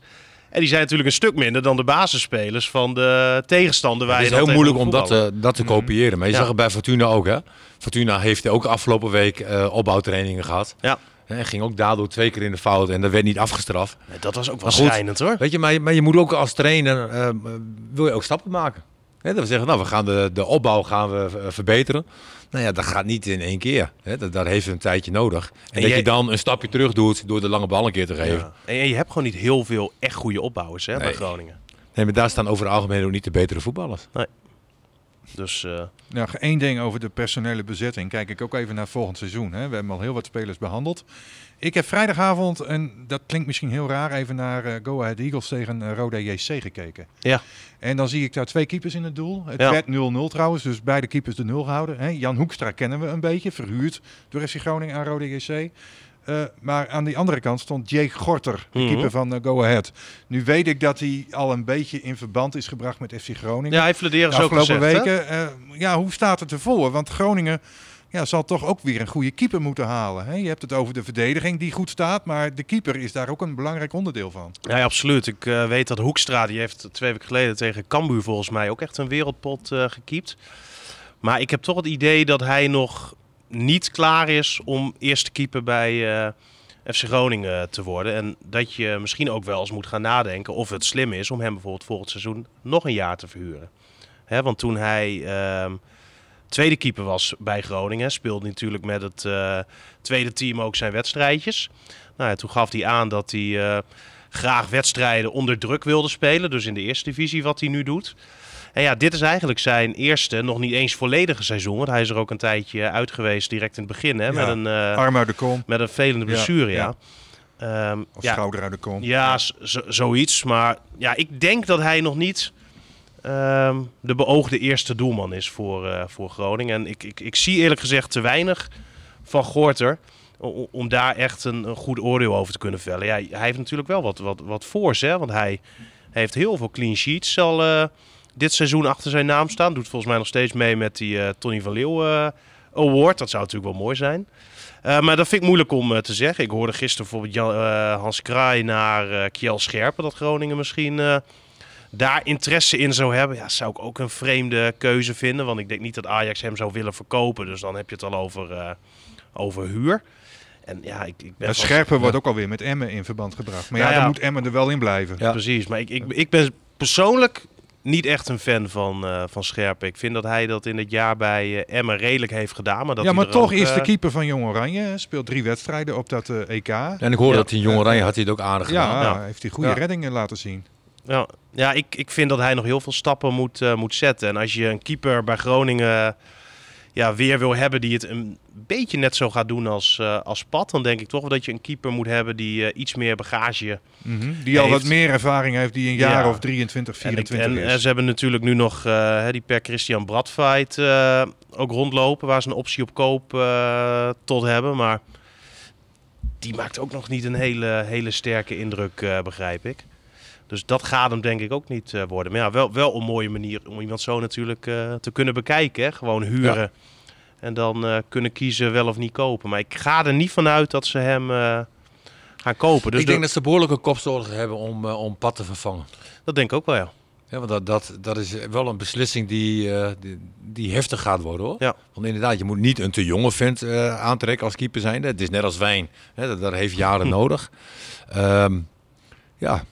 En die zijn natuurlijk een stuk minder dan de basisspelers van de tegenstander. Waar Het is je heel moeilijk om moet dat, eh, dat te kopiëren. Maar je Ja. zag het bij Fortuna ook, hè? Fortuna heeft ook afgelopen week eh, opbouwtrainingen gehad. Ja. En ging ook daardoor twee keer in de fout en dat werd niet afgestraft. Nee, Dat was ook wel schrijnend hoor. Weet je, maar, je- maar je moet ook als trainer, eh, wil je ook stappen maken. Dat we zeggen, nou, we gaan de, de opbouw gaan we eh, verbeteren. Nou ja, dat gaat niet in één keer. Hè. Dat, daar heeft een tijdje nodig. En, En dat jij- je dan een stapje terug doet door de lange bal een keer te geven. Ja. En je hebt gewoon niet heel veel echt goede opbouwers hè, bij Nee. Groningen. Nee, maar daar staan over het algemeen ook niet de betere voetballers. Dus eh, Nou, één ding over de personele bezetting. Kijk ik ook even naar volgend seizoen. Hè. We hebben al heel wat spelers behandeld. Ik heb vrijdagavond, en dat klinkt misschien heel raar, even naar eh, Go Ahead Eagles tegen uh, Roda JC gekeken. Ja. En dan zie ik daar twee keepers in het doel. Het Ja. werd 0-0 trouwens, dus beide keepers de 0 houden. Jan Hoekstra kennen we een beetje, verhuurd door FC Groningen aan Roda JC. Eh, maar aan die andere kant stond Jake Gorter, de Mhm. keeper van eh, Go Ahead. Nu weet ik dat hij al een beetje in verband is gebracht met FC Groningen ja, hij Flederis de ook afgelopen gezegd, weken. eh, ja, hoe staat het ervoor? Want Groningen ja, zal toch ook weer een goede keeper moeten halen. Hè? Je hebt het over de verdediging die goed staat, maar de keeper is daar ook een belangrijk onderdeel van. Ja, absoluut. Ik eh, weet dat Hoekstra, die heeft twee weken geleden tegen Cambuur volgens mij ook echt een wereldpot eh gekiept. Maar ik heb toch het idee dat hij nog niet klaar is om eerste keeper bij eh, FC Groningen te worden. En dat je misschien ook wel eens moet gaan nadenken of het slim is om hem bijvoorbeeld volgend seizoen nog een jaar te verhuren. Want toen hij ehm, tweede keeper was bij Groningen, speelde natuurlijk met het eh, tweede team ook zijn wedstrijdjes. Nou ja, toen gaf hij aan dat hij eh, graag wedstrijden onder druk wilde spelen. Dus in de eerste divisie wat hij nu doet. En ja, dit is eigenlijk zijn eerste, nog niet eens volledige seizoen. Want hij is er ook een tijdje uit geweest, direct in het begin. Hè, Ja, met, een, eh, Arm uit de kom met een velende blessure, ja. ja. Ehm, of schouder uit de kom. ja, zoiets. Maar ja, ik denk dat hij nog niet ehm, de beoogde eerste doelman is voor, eh, voor Groningen. En ik, ik, ik zie eerlijk gezegd te weinig van Gorter o- om daar echt een, een goed oordeel over te kunnen vellen. Ja, hij heeft natuurlijk wel wat, wat, wat voor's, hè. Want hij heeft heel veel clean sheets al eh, dit seizoen achter zijn naam staan. Doet volgens mij nog steeds mee met die eh, Tony van Leeuw eh, Award. Dat zou natuurlijk wel mooi zijn. Maar dat vind ik moeilijk om te zeggen. Ik hoorde gisteren bijvoorbeeld Jan, Hans Kraai naar Kjell Scherpen dat Groningen misschien daar interesse in zou hebben. Ja, zou ik ook een vreemde keuze vinden. Want ik denk niet dat Ajax hem zou willen verkopen. Dus dan heb je het al over, eh, over huur. En ja, ik, ik ben Ja, Scherpen wordt ook alweer met Emmen in verband gebracht. Maar ja, Nou ja. dan moet Emmen er wel in blijven. Ja. Precies, maar ik, ik, ik ben persoonlijk niet echt een fan van, eh, van Scherpen. Ik vind dat hij dat in het jaar bij eh, Emmen redelijk heeft gedaan. Maar, dat ja, maar toch ook, is de keeper van Jong Oranje. hè, Speelt drie wedstrijden op dat eh, EK. En ik hoorde Ja. dat hij in Jong Oranje had hij het ook aardig gedaan. Ja. heeft hij goede Ja. reddingen laten zien. Ja, ja ik, ik vind dat hij nog heel veel stappen moet, eh, moet zetten. En als je een keeper bij Groningen ja, weer wil hebben die het een beetje net zo gaat doen als, eh, als Pat, dan denk ik toch wel dat je een keeper moet hebben die eh, iets meer bagage Mhm. Die al wat meer ervaring heeft, die een jaar Ja. of 23, En, ik- 24 en, eh, is. ze hebben natuurlijk nu nog eh, die per Christian Bradfight eh, ook rondlopen, waar ze een optie op koop eh, tot hebben. Maar die maakt ook nog niet een hele, hele sterke indruk, eh, begrijp ik. Dus dat gaat hem denk ik ook niet eh, worden. Maar ja, wel, wel een mooie manier om iemand zo natuurlijk eh, te kunnen bekijken. Hè? Gewoon huren. En dan eh, kunnen kiezen wel of niet kopen. Maar ik ga er niet vanuit dat ze hem gaan kopen. Dus ik denk de- dat ze behoorlijke kopzorgen hebben om, om Pat te vervangen. dat denk ik ook wel, ja. Ja, want dat, dat, dat is wel een beslissing die, die, die heftig gaat worden hoor. Ja. Want inderdaad, je moet niet een te jonge vent eh, aantrekken als keeper zijn. Het is net als wijn. Hè, dat, dat heeft jaren nodig. Ehm, ja,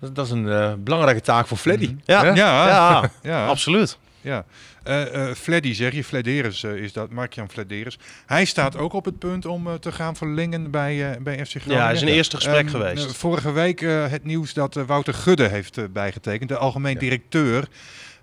dat, dat is een eh, belangrijke taak voor Fleddy. Ja, Hè? Ja, ja, ja. absoluut. Ja, eh Fleddy zeg je, Flederis is dat, Mark-Jan Flederis. Hij staat ook op het punt om te gaan verlengen bij, bij FC Groningen. Ja, hij is een eerste gesprek Ehm, geweest. vorige week het nieuws dat Wouter Gudde heeft bijgetekend, de algemeen directeur.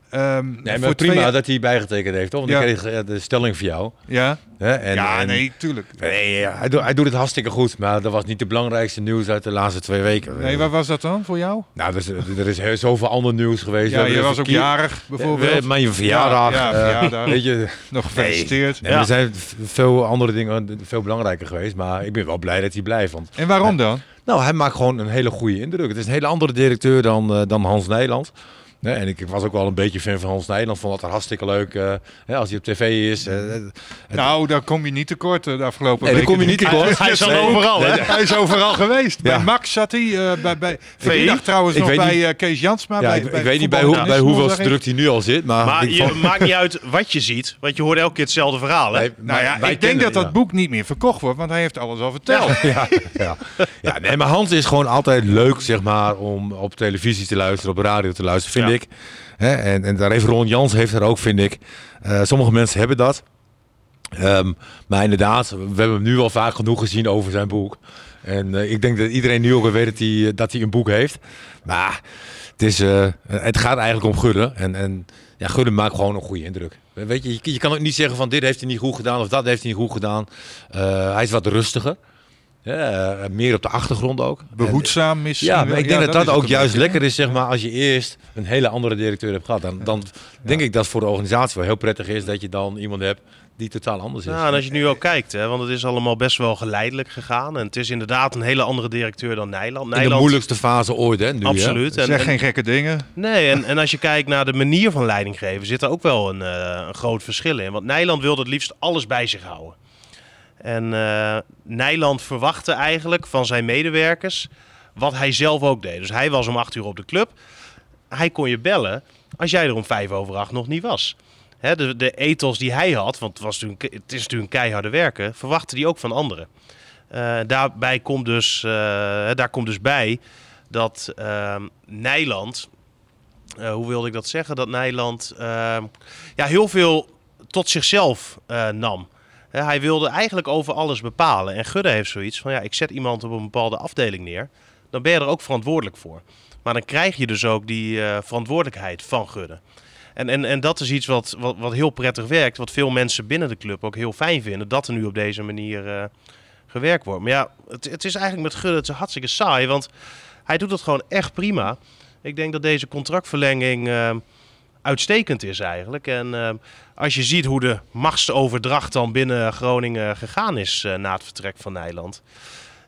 Ehm, Nee, maar prima twee- dat hij bijgetekend heeft, toch? Want Ja. ik kreeg eh, de stelling voor jou. Ja? En, ja en- nee, tuurlijk. Nee, ja, hij, doet, hij doet het hartstikke goed, maar dat was niet de belangrijkste nieuws uit de laatste twee weken. Nee, wat was dat dan voor jou? Nou, er is, er is heel zoveel ander nieuws geweest. We Ja, je was ook jarig bijvoorbeeld. We- Mijn verjaardag. Ja, ja, eh, verjaardag. weet je, Nog gefeliciteerd. nee. Er zijn veel andere dingen veel belangrijker geweest, maar ik ben wel blij dat hij blijft. Want, En waarom dan? nou, hij maakt gewoon een hele goede indruk. Het is een hele andere directeur dan, eh, dan Hans Nijland. Nee, en ik was ook wel een beetje fan van Hans Nijland. Vond dat hartstikke leuk eh, hè, als hij op tv is. eh, het- Nou, daar kom je niet tekort eh, de afgelopen Nee, daar weken. kom je niet tekort. Hij is al Nee. overal? Hij is overal geweest. Ja. Bij Max zat hij. eh, bij, bij, VI? ik dacht trouwens Ik nog bij niet- eh, Kees Jansma. ja, bij, ik, bij ik weet niet bij, hoe, bij hoeveel druk hij nu al zit. Maar, Maar je, vond- maakt niet uit wat je ziet, want je hoort elke keer hetzelfde verhaal. Hè? Nee, Nou ja, ik denk kennen- dat dat ja. boek niet meer verkocht wordt, want hij heeft alles al verteld. Ja, ja. ja, nee, maar Hans is gewoon altijd leuk, zeg maar, om op televisie te luisteren, op radio te luisteren, vind Ja. ik. Hè, en, en daar heeft Ron Jans heeft er ook, vind ik. Eh, sommige mensen hebben dat. Ehm, maar inderdaad, we hebben hem nu al vaak genoeg gezien over zijn boek. En eh, ik denk dat iedereen nu ook weet dat hij, eh, dat hij een boek heeft. Maar het, is, het gaat eigenlijk om Gudde. En, en ja, Gudde maakt gewoon een goede indruk. Weet je, je, je kan ook niet zeggen van dit heeft hij niet goed gedaan of dat heeft hij niet goed gedaan. Hij is wat rustiger. Ja, eh, meer op de achtergrond ook. Behoedzaam misschien. Ja, maar ik denk dat dat het ook juist beetje, lekker is, zeg maar, als je eerst een hele andere directeur hebt gehad. Dan, dan denk ik dat voor de organisatie wel heel prettig is dat je dan iemand hebt die totaal anders is. Ja, en als je nu ook kijkt, hè, want het is allemaal best wel geleidelijk gegaan. En het is inderdaad een hele andere directeur dan Nijland. In de moeilijkste fase ooit, hè? Nu, hè? Absoluut. En, Zeg en- geen gekke dingen. nee, en, en als je kijkt naar de manier van leiding geven, zit er ook wel een, eh, een groot verschil in. Want Nijland wilde het liefst alles bij zich houden. En eh Nijland verwachtte eigenlijk van zijn medewerkers wat hij zelf ook deed. Dus hij was om acht uur op de club. Hij kon je bellen als jij er om vijf over acht nog niet was. Hè, de, de ethos die hij had, want het, was natuurlijk, het is natuurlijk een keiharde werken, verwachtte hij ook van anderen. Eh, daarbij komt dus, eh, daar komt dus bij dat ehm, Nijland, hoe wilde ik dat zeggen, dat Nijland ehm, ja, heel veel tot zichzelf nam. Hij wilde eigenlijk over alles bepalen. En Gudde heeft zoiets van, ja, ik zet iemand op een bepaalde afdeling neer, dan ben je er ook verantwoordelijk voor. Maar dan krijg je dus ook die eh, verantwoordelijkheid van Gudde. En, en, en dat is iets wat, wat, wat heel prettig werkt, wat veel mensen binnen de club ook heel fijn vinden, dat er nu op deze manier eh, gewerkt wordt. Maar ja, het, het is eigenlijk met Gudde het hartstikke saai, want hij doet het gewoon echt prima. Ik denk dat deze contractverlenging eh, uitstekend is eigenlijk. En eh, als je ziet hoe de machtsoverdracht dan binnen Groningen gegaan is eh, na het vertrek van Nijland.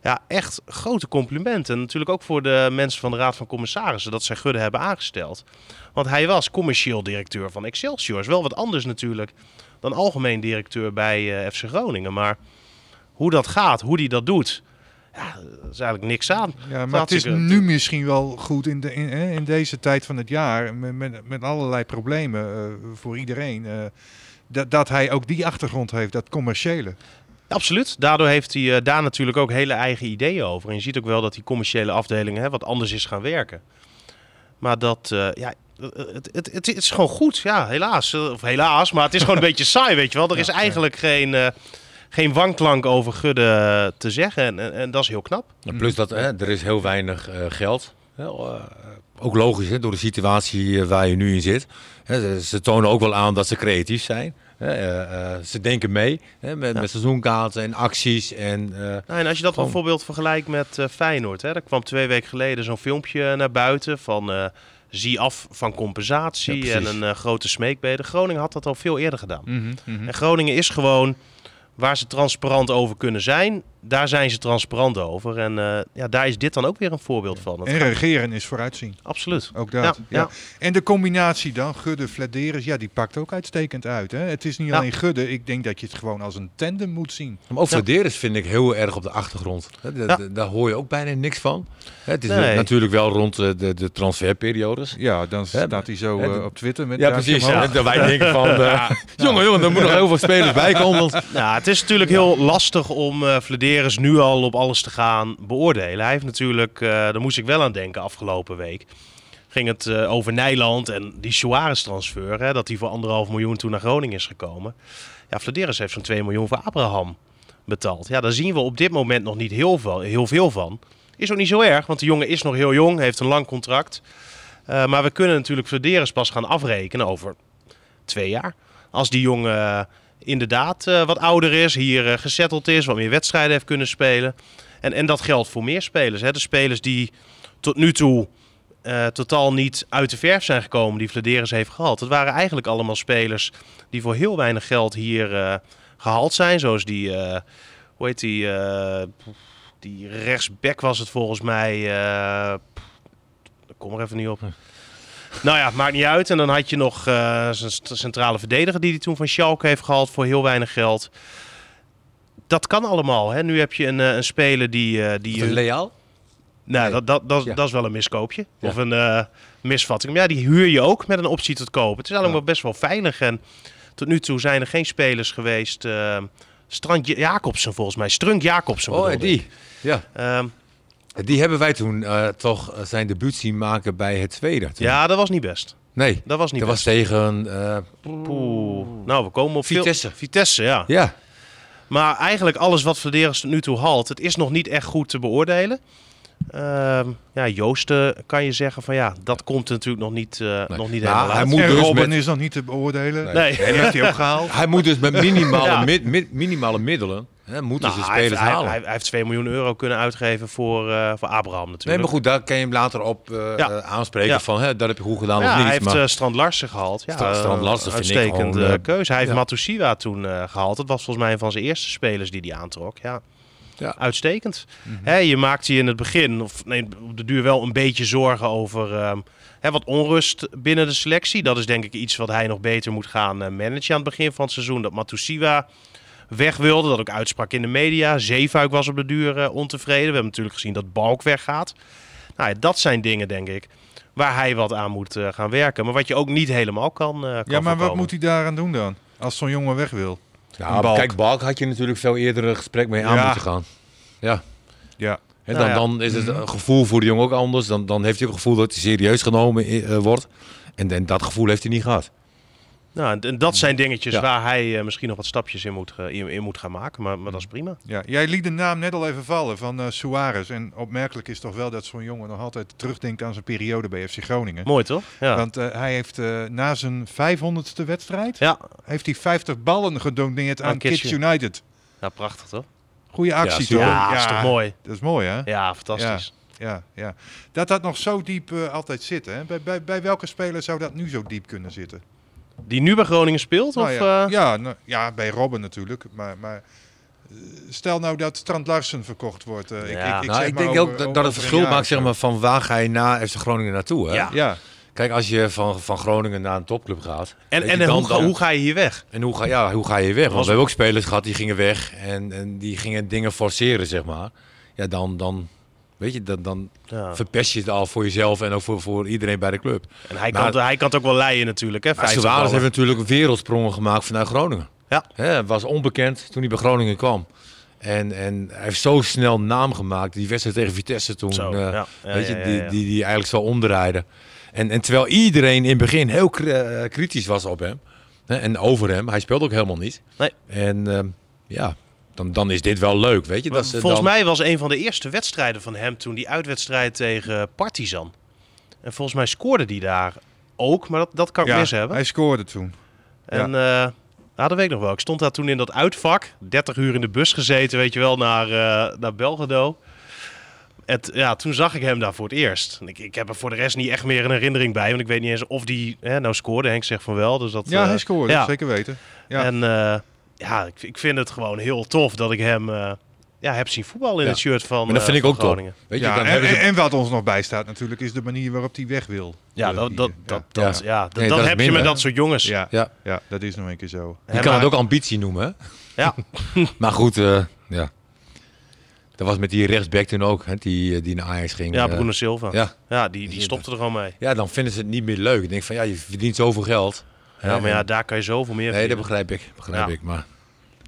Ja, echt grote complimenten. En natuurlijk ook voor de mensen van de Raad van Commissarissen dat zij Gudde hebben aangesteld. Want hij was commercieel directeur van Excelsior. Is wel wat anders natuurlijk dan algemeen directeur bij eh, FC Groningen. Maar hoe dat gaat, hoe hij dat doet, ja, er is eigenlijk niks aan. Ja, maar het is nu misschien wel goed in, de, in, in deze tijd van het jaar, met, met, met allerlei problemen eh, voor iedereen, eh, dat, dat hij ook die achtergrond heeft, dat commerciële. Absoluut. Daardoor heeft hij eh, daar natuurlijk ook hele eigen ideeën over. En je ziet ook wel dat die commerciële afdelingen hè, wat anders is gaan werken. Maar dat, ja, het, het, het, is gewoon goed. Ja, helaas. Of helaas, maar het is gewoon een beetje saai, weet je wel. Er is eigenlijk geen, geen wanklank over Gudde te zeggen. En, en, en dat is heel knap. En Plus dat hè, er is heel weinig eh, geld. Eh, ook logisch, hè, door de situatie eh, waar je nu in zit. Hè, ze, tonen ook wel aan dat ze creatief zijn. Hè, eh, eh, ze denken mee hè, met, met seizoenkaarten en acties. En, eh, Nou, en als je dat Gewoon- bijvoorbeeld vergelijkt met eh, Feyenoord. Hè, er kwam twee weken geleden zo'n filmpje naar buiten van eh, zie af van compensatie Ja, en een eh, grote smeekbede. Groningen had dat al veel eerder gedaan. Mhm. En Groningen is gewoon waar ze transparant over kunnen zijn. Daar zijn ze transparant over. En eh, ja, daar is dit dan ook weer een voorbeeld van. Dat En regeren is vooruitzien. Absoluut. Ook dat. Ja, Ja, ja. En de combinatie dan, Gudde, Flederis, ja, die pakt ook uitstekend uit. Hè? Het is niet Ja. alleen Gudde, ik denk dat je het gewoon als een tandem moet zien. maar ook Vladeris vind ik heel erg op de achtergrond. Daar hoor je ook bijna niks van. Hè, het is Nee. natuurlijk wel rond de, de transferperiodes. Ja, dan staat hij zo eh, op Twitter met Ja, precies. wij denken van, eh, jongen, jongen, er moeten nog heel veel spelers bij komen. Want Nou, het is natuurlijk heel lastig om eh Flederis nu al op alles te gaan beoordelen. Hij heeft natuurlijk, eh, daar moest ik wel aan denken afgelopen week. Ging het eh, over Nijland en die Suarez transfer, hè, dat hij voor anderhalf miljoen toen naar Groningen is gekomen. Ja, Flederis heeft zo'n 2 miljoen voor Abraham betaald. Ja, daar zien we op dit moment nog niet heel veel, heel veel van. Is ook niet zo erg, want de jongen is nog heel jong, heeft een lang contract. Eh, maar we kunnen natuurlijk Flederis pas gaan afrekenen over twee jaar. Als die jongen inderdaad eh, wat ouder is, hier eh gesetteld is, wat meer wedstrijden heeft kunnen spelen. En, en dat geldt voor meer spelers. Hè. De spelers die tot nu toe eh, totaal niet uit de verf zijn gekomen, die Vladeris heeft gehaald. Dat waren eigenlijk allemaal spelers die voor heel weinig geld hier eh, gehaald zijn. Zoals die, hoe heet die, die rechtsback was het volgens mij. kom er even niet op. Nou ja, maakt niet uit. En dan had je nog eh, zijn centrale verdediger die hij toen van Schalke heeft gehaald voor heel weinig geld. Dat kan allemaal. Hè? Nu heb je een, eh, een speler die... eh, die Leaal? nou, Nee. dat, dat, dat, Ja. dat is wel een miskoopje. Ja. Of een misvatting. Maar ja, die huur je ook met een optie tot kopen. Het is Ja. wel best wel veilig. En tot nu toe zijn er geen spelers geweest. eh Strand Jacobsen volgens mij. Strunk Jacobsen. Oh, ik. die. Ja. Ehm, Die hebben wij toen eh, toch eh, zijn debuut zien maken bij het tweede. Toen. ja, dat was niet best. Nee, Dat was niet dat was tegen... eh, Poeh. Nou, we komen op veel- Vitesse. Vitesse, ja. ja. Maar eigenlijk alles wat Vladeris tot nu toe haalt, het is nog niet echt goed te beoordelen. Ehm, ja, Joosten kan je zeggen van ja, dat komt natuurlijk nog niet, eh, nog niet helemaal hij uit. moet en dus Robin met- is nog niet te beoordelen. Nee. Nee. Heeft hij ook gehaald. Hij moet dus met minimale, Ja. minimale middelen, hè, moeten Nou, ze hij, heeft, spelers hij, halen. hij- hij heeft 2 miljoen euro kunnen uitgeven voor, eh, voor Abraham nee, natuurlijk. maar goed, daar kan je hem later op eh, Ja. eh, aanspreken Ja. van, hè, dat heb je goed gedaan Ja, of niet. hij heeft maar, Strand Larsen gehaald. Ja, Stra- Strand Larsen vind ik uitstekende gewoon, eh, keuze. Hij heeft. Matusiwa toen eh, gehaald. Dat was volgens mij een van zijn eerste spelers die hij aantrok. Ja, Ja. uitstekend. Mhm. Hè, je maakt je in het begin, of nee, op de duur wel een beetje zorgen over ehm, hè, wat onrust binnen de selectie. Dat is denk ik iets wat hij nog beter moet gaan managen aan het begin van het seizoen. Dat Matusiwa weg wilde, dat ook uitsprak in de media. Zeefuik was op de duur eh, ontevreden. We hebben natuurlijk gezien dat Balk weggaat. Nou, ja, dat zijn dingen, denk ik, waar hij wat aan moet eh, gaan werken. Maar wat je ook niet helemaal kan, eh kan Ja, maar wat moet hij daaraan doen dan? Als zo'n jongen weg wil. Ja, Balk. kijk, Balk had je natuurlijk veel eerder een gesprek mee aan Ja. moeten gaan. Ja. Ja. En Nou dan, ja. dan is het een gevoel voor de jongen ook anders. Dan, dan heeft hij ook het gevoel dat hij serieus genomen wordt. En, en dat gevoel heeft hij niet gehad. Nou, en- dat zijn dingetjes Ja. waar hij eh, misschien nog wat stapjes in moet, eh, in, in moet gaan maken. Maar, maar dat is prima. Ja, jij liet de naam net al even vallen van eh Suarez. En opmerkelijk is toch wel dat zo'n jongen nog altijd terugdenkt aan zijn periode bij FC Groningen. Mooi toch? Ja. Want hij heeft na zijn 500ste wedstrijd Ja, heeft hij 50 ballen gedoneerd aan Aan Kids Kids United. ja, prachtig toch? Goeie actie toch? Ja, is toch mooi? Dat is mooi hè? Ja, fantastisch. Ja, ja. Dat dat nog zo diep altijd zit. Hè? Bij, bij, bij welke speler zou dat nu zo diep kunnen zitten? Die nu bij Groningen speelt? Nou of, ja, eh? ja, nou, ja, bij Robben natuurlijk. Maar, maar eh, stel nou dat Strand Larsen verkocht wordt. eh, ik, Ja. ik, ik, nou, ik denk over- ook dat, dat het verschil maakt zeg maar, van waar ga je na FC Groningen naartoe. Hè? Ja. Ja, Kijk, als je van, van Groningen naar een topclub gaat. En, en hoe, ga, dan- hoe ga je hier weg? En hoe ga, ja, hoe ga je weg? Want Was- we hebben ook spelers gehad die gingen weg en, en die gingen dingen forceren, zeg maar. Ja, dan, dan weet je, dan, dan Ja. verpest je het al voor jezelf en ook voor, voor iedereen bij de club. En hij, Maar- kan, hij kan het ook wel leiden natuurlijk. Hè? Maar 50 Suarez heeft natuurlijk wereldsprongen gemaakt vanuit Groningen. Ja. Hè, was onbekend toen hij bij Groningen kwam. En, en hij heeft zo snel naam gemaakt. Die wedstrijd tegen Vitesse toen. Zo, eh, ja. Ja, weet je, die, die, die eigenlijk zo omdraaide. En, en terwijl iedereen in het begin heel eh, kritisch was op hem. En over hem. Hij speelde ook helemaal niet. Nee. En ehm, ja, dan, dan is dit wel leuk. Weet je? Dat ze Volgens dan, mij was een van de eerste wedstrijden van hem toen die uitwedstrijd tegen Partizan. En volgens mij scoorde die daar ook, maar dat, dat kan ik ja mis hebben. hij scoorde toen. En eh ja, dat weet ik nog wel. Ik stond daar toen in dat uitvak, 30 uur in de bus gezeten, weet je wel, naar, eh naar Belgrado. En t- ja, toen zag ik hem daar voor het eerst. Ik, ik heb er voor de rest niet echt meer een herinnering bij, want ik weet niet eens of die hè, nou scoorde. Henk zegt van wel, dus dat... Ja, eh, hij scoorde, ja. zeker weten. Ja. En eh, ja, ik, ik vind het gewoon heel tof dat ik hem eh, ja, heb zien voetballen in Ja. het shirt van Maar dat eh, vind ik ook. Groningen. Weet je, ja, dan en, ze... en- en wat ons nog bijstaat natuurlijk is de manier waarop hij weg wil. Ja, dat, dat, dat, Ja. dat, ja. dat, Nee, dat dat is heb je met dat soort jongens. Ja, Ja. ja, dat is nog een keer zo. Je kan maar- het ook ambitie noemen, hè? Ja. Maar goed, eh, ja. Dat was met die rechtsback toen ook, hè, die, die naar Ajax ging. Ja. Bruno Silva. Ja, ja. die, die stopte er gewoon mee. ja, dan vinden ze het niet meer leuk. Ik denk van, ja, je verdient zoveel geld. Ja, maar ja, en- daar kan je zoveel meer Nee, dat begrijp ik. Begrijp Ja. ik. Maar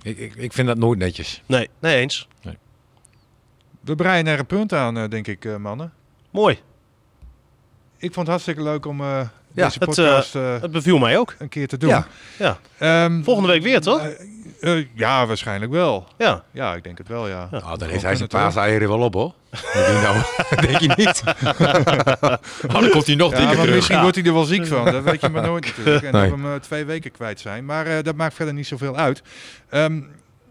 ik, ik, ik vind dat nooit netjes. Nee, nee eens. We breien er een punt aan, eh, denk ik, eh, mannen. Mooi. Ik vond het hartstikke leuk om eh, Ja, deze het, podcast eh, Het beviel mij ook. een keer te doen. Ja. Ja. Ehm, Volgende week weer, toch? eh, eh, ja, waarschijnlijk wel. Ja. Ja, ik denk het wel, ja. Nou, dan heeft hij zijn paaseieren wel op, hoor. Denk je nou? denk je niet? oh, dan komt hij nog Ja, dikker terug. misschien Ja. wordt hij er wel ziek van. Dat weet je maar nooit natuurlijk. En Nee. dat we hem eh, twee weken kwijt zijn. Maar eh, dat maakt verder niet zoveel uit. Ehm,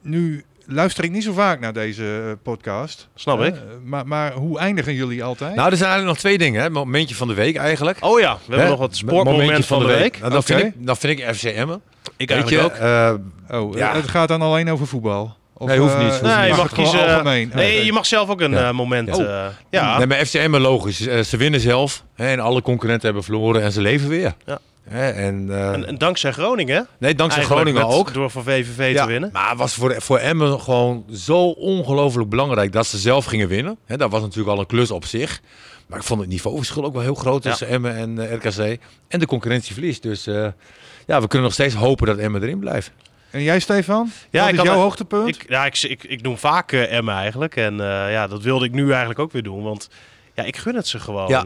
nu luister ik niet zo vaak naar deze eh, podcast. Snap ik. Eh, maar, maar hoe eindigen jullie altijd? Nou, er zijn eigenlijk nog twee dingen. Hè. Momentje van de week eigenlijk. Oh ja, we hebben Hè? nog het sportmoment van de week. Nou, dan, vind ik, dan vind ik FC Emmen. Ik Weet eigenlijk ook. je, eh, oh, ja. het gaat dan alleen over voetbal? Of, Nee, hoeft niet, hoeft Nee, je mag mag het gewoon kiezen. algemeen. Nee, Oké. je mag zelf ook een Ja. eh, moment. Ja. eh, ja. Nee, maar FC Emmen logisch. Ze winnen zelf. Hè, en alle concurrenten hebben verloren en ze leven weer. Ja. Hè, en, eh, En, en dankzij Groningen. hè? nee, dankzij Eigenlijk Groningen met- ook. Door van VVV Ja, te winnen. Maar het was voor, voor Emmen gewoon zo ongelooflijk belangrijk dat ze zelf gingen winnen. Hè, dat was natuurlijk al een klus op zich. Maar ik vond het niveauverschil ook wel heel groot Ja. tussen Emmen en eh, RKC. En de concurrentie verliest. Dus eh, ja, we kunnen nog steeds hopen dat Emmen erin blijft. En jij, Stefan? Ja, Wat ik is had jouw hoogtepunt? Ik, ja, ik, ik, ik noem vaak eh Emma eigenlijk. En eh, ja, dat wilde ik nu eigenlijk ook weer doen. Want ja, ik gun het ze gewoon Ja.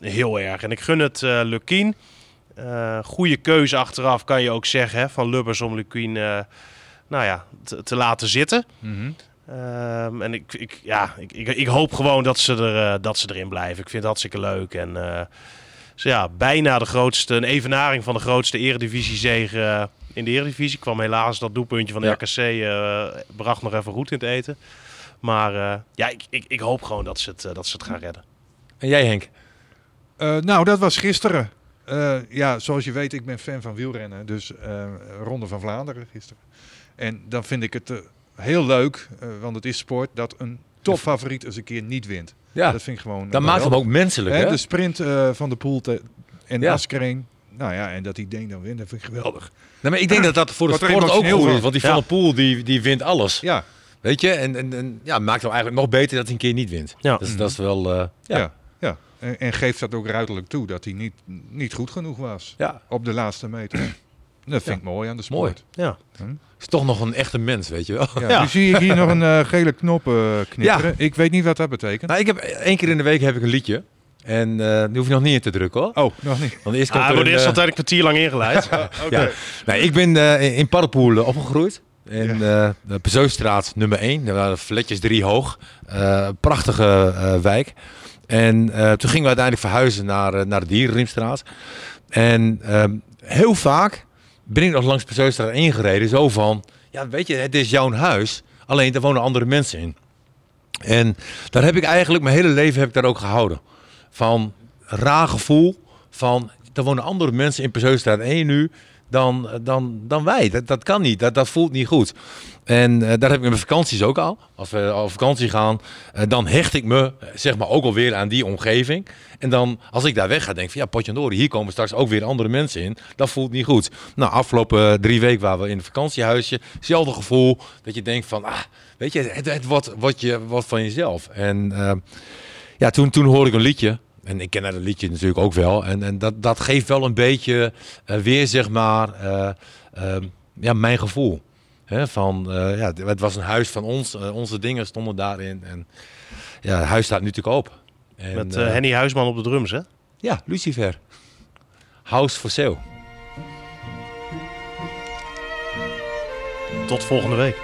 eh, heel erg. En ik gun het eh Lukien. Eh goede keuze achteraf kan je ook zeggen hè, van Lubbers om Lukien eh, nou ja, te, te laten zitten. Mhm. Ehm, en ik, ik, ja, ik, ik, ik hoop gewoon dat ze, er, eh, dat ze erin blijven. Ik vind het hartstikke leuk. En eh, dus ja, bijna de grootste, een evenaring van de grootste eredivisiezege eh, in de eredivisie. Kwam helaas dat doelpuntje van de Ja. RKC, eh, bracht nog even goed in het eten. Maar eh, ja, ik, ik, ik hoop gewoon dat ze het, dat ze het gaan redden. En jij Henk? Eh, nou, dat was gisteren. Eh, ja, zoals je weet, ik ben fan van wielrennen. Dus eh, Ronde van Vlaanderen gisteren. En dan vind ik het eh, heel leuk, eh, want het is sport, dat een topfavoriet eens een keer niet wint. Ja, Dat vind ik gewoon... dat maakt hem ook menselijk, hè? De sprint eh, van de Poel te- en Ja. Askreen. Nou ja, en dat die Deen dan wint, dat vind ik geweldig. Nee, maar ik denk dat dat voor de sport ook goed is. Want die Ja. Van der Poel, die, die wint alles. Ja, Weet je? En, en, en ja, maakt hem eigenlijk nog beter dat hij een keer niet wint. Ja. Dus dat is wel... eh, ja. ja. En, en geeft dat ook ruidelijk toe, dat hij niet, niet goed genoeg was ja. op de laatste meter. Dat vind ik mooi aan de Mooi. sport. Ja. Is toch nog een echte mens, weet je wel. Ja, Ja. Nu zie ik hier nog een eh, gele knop eh, knipperen. Ik weet niet wat dat betekent. Nou, ik heb één keer in de week heb ik een liedje. En eh die hoef je nog niet in te drukken, hoor. Oh, nog niet. Want eerst Ah, wordt eerst altijd een kwartier lang ingeleid. Ja. Nee, ik ben eh, in- in opgegroeid. In eh, de Pezeusstraat nummer 1. Daar waren flatjes drie hoog. Eh, prachtige eh, wijk. En eh, toen gingen we uiteindelijk verhuizen naar, eh, naar de Dierenriemstraat. En ehm, heel vaak ben ik nog langs 1 gereden. Zo van, ja weet je, het is jouw huis. Alleen daar wonen andere mensen in. En daar heb ik eigenlijk, mijn hele leven heb ik daar ook gehouden. Van raar gevoel van, er wonen andere mensen in Pezeusstraat 1 nu dan, dan, dan wij. Dat, dat kan niet, dat, dat voelt niet goed. En eh, daar heb ik mijn vakanties ook al. Als we op vakantie gaan, eh, dan hecht ik me eh, zeg maar ook alweer aan die omgeving. En dan, als ik daar weg ga, denk ik van ja, potjandori, hier komen straks ook weer andere mensen in. Dat voelt niet goed. Nou, afgelopen drie weken waren we in een vakantiehuisje. Hetzelfde gevoel dat je denkt van, ah, weet je, het, het wordt, wordt, je, wordt van jezelf. En eh, ja, toen, toen hoorde ik een liedje. En ik ken dat liedje natuurlijk ook wel. En, en dat, dat geeft wel een beetje weer, zeg maar, eh, ehm, ja, mijn gevoel. Hè, van, eh, ja, het was een huis van ons. eh, onze dingen stonden daarin. En ja, het huis staat nu natuurlijk open. En, Met eh, eh, Henny Huisman op de drums, hè? ja, Lucifer. House for sale. Tot volgende week.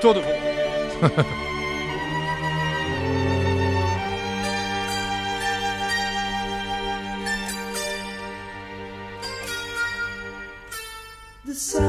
Tot de volgende. sun.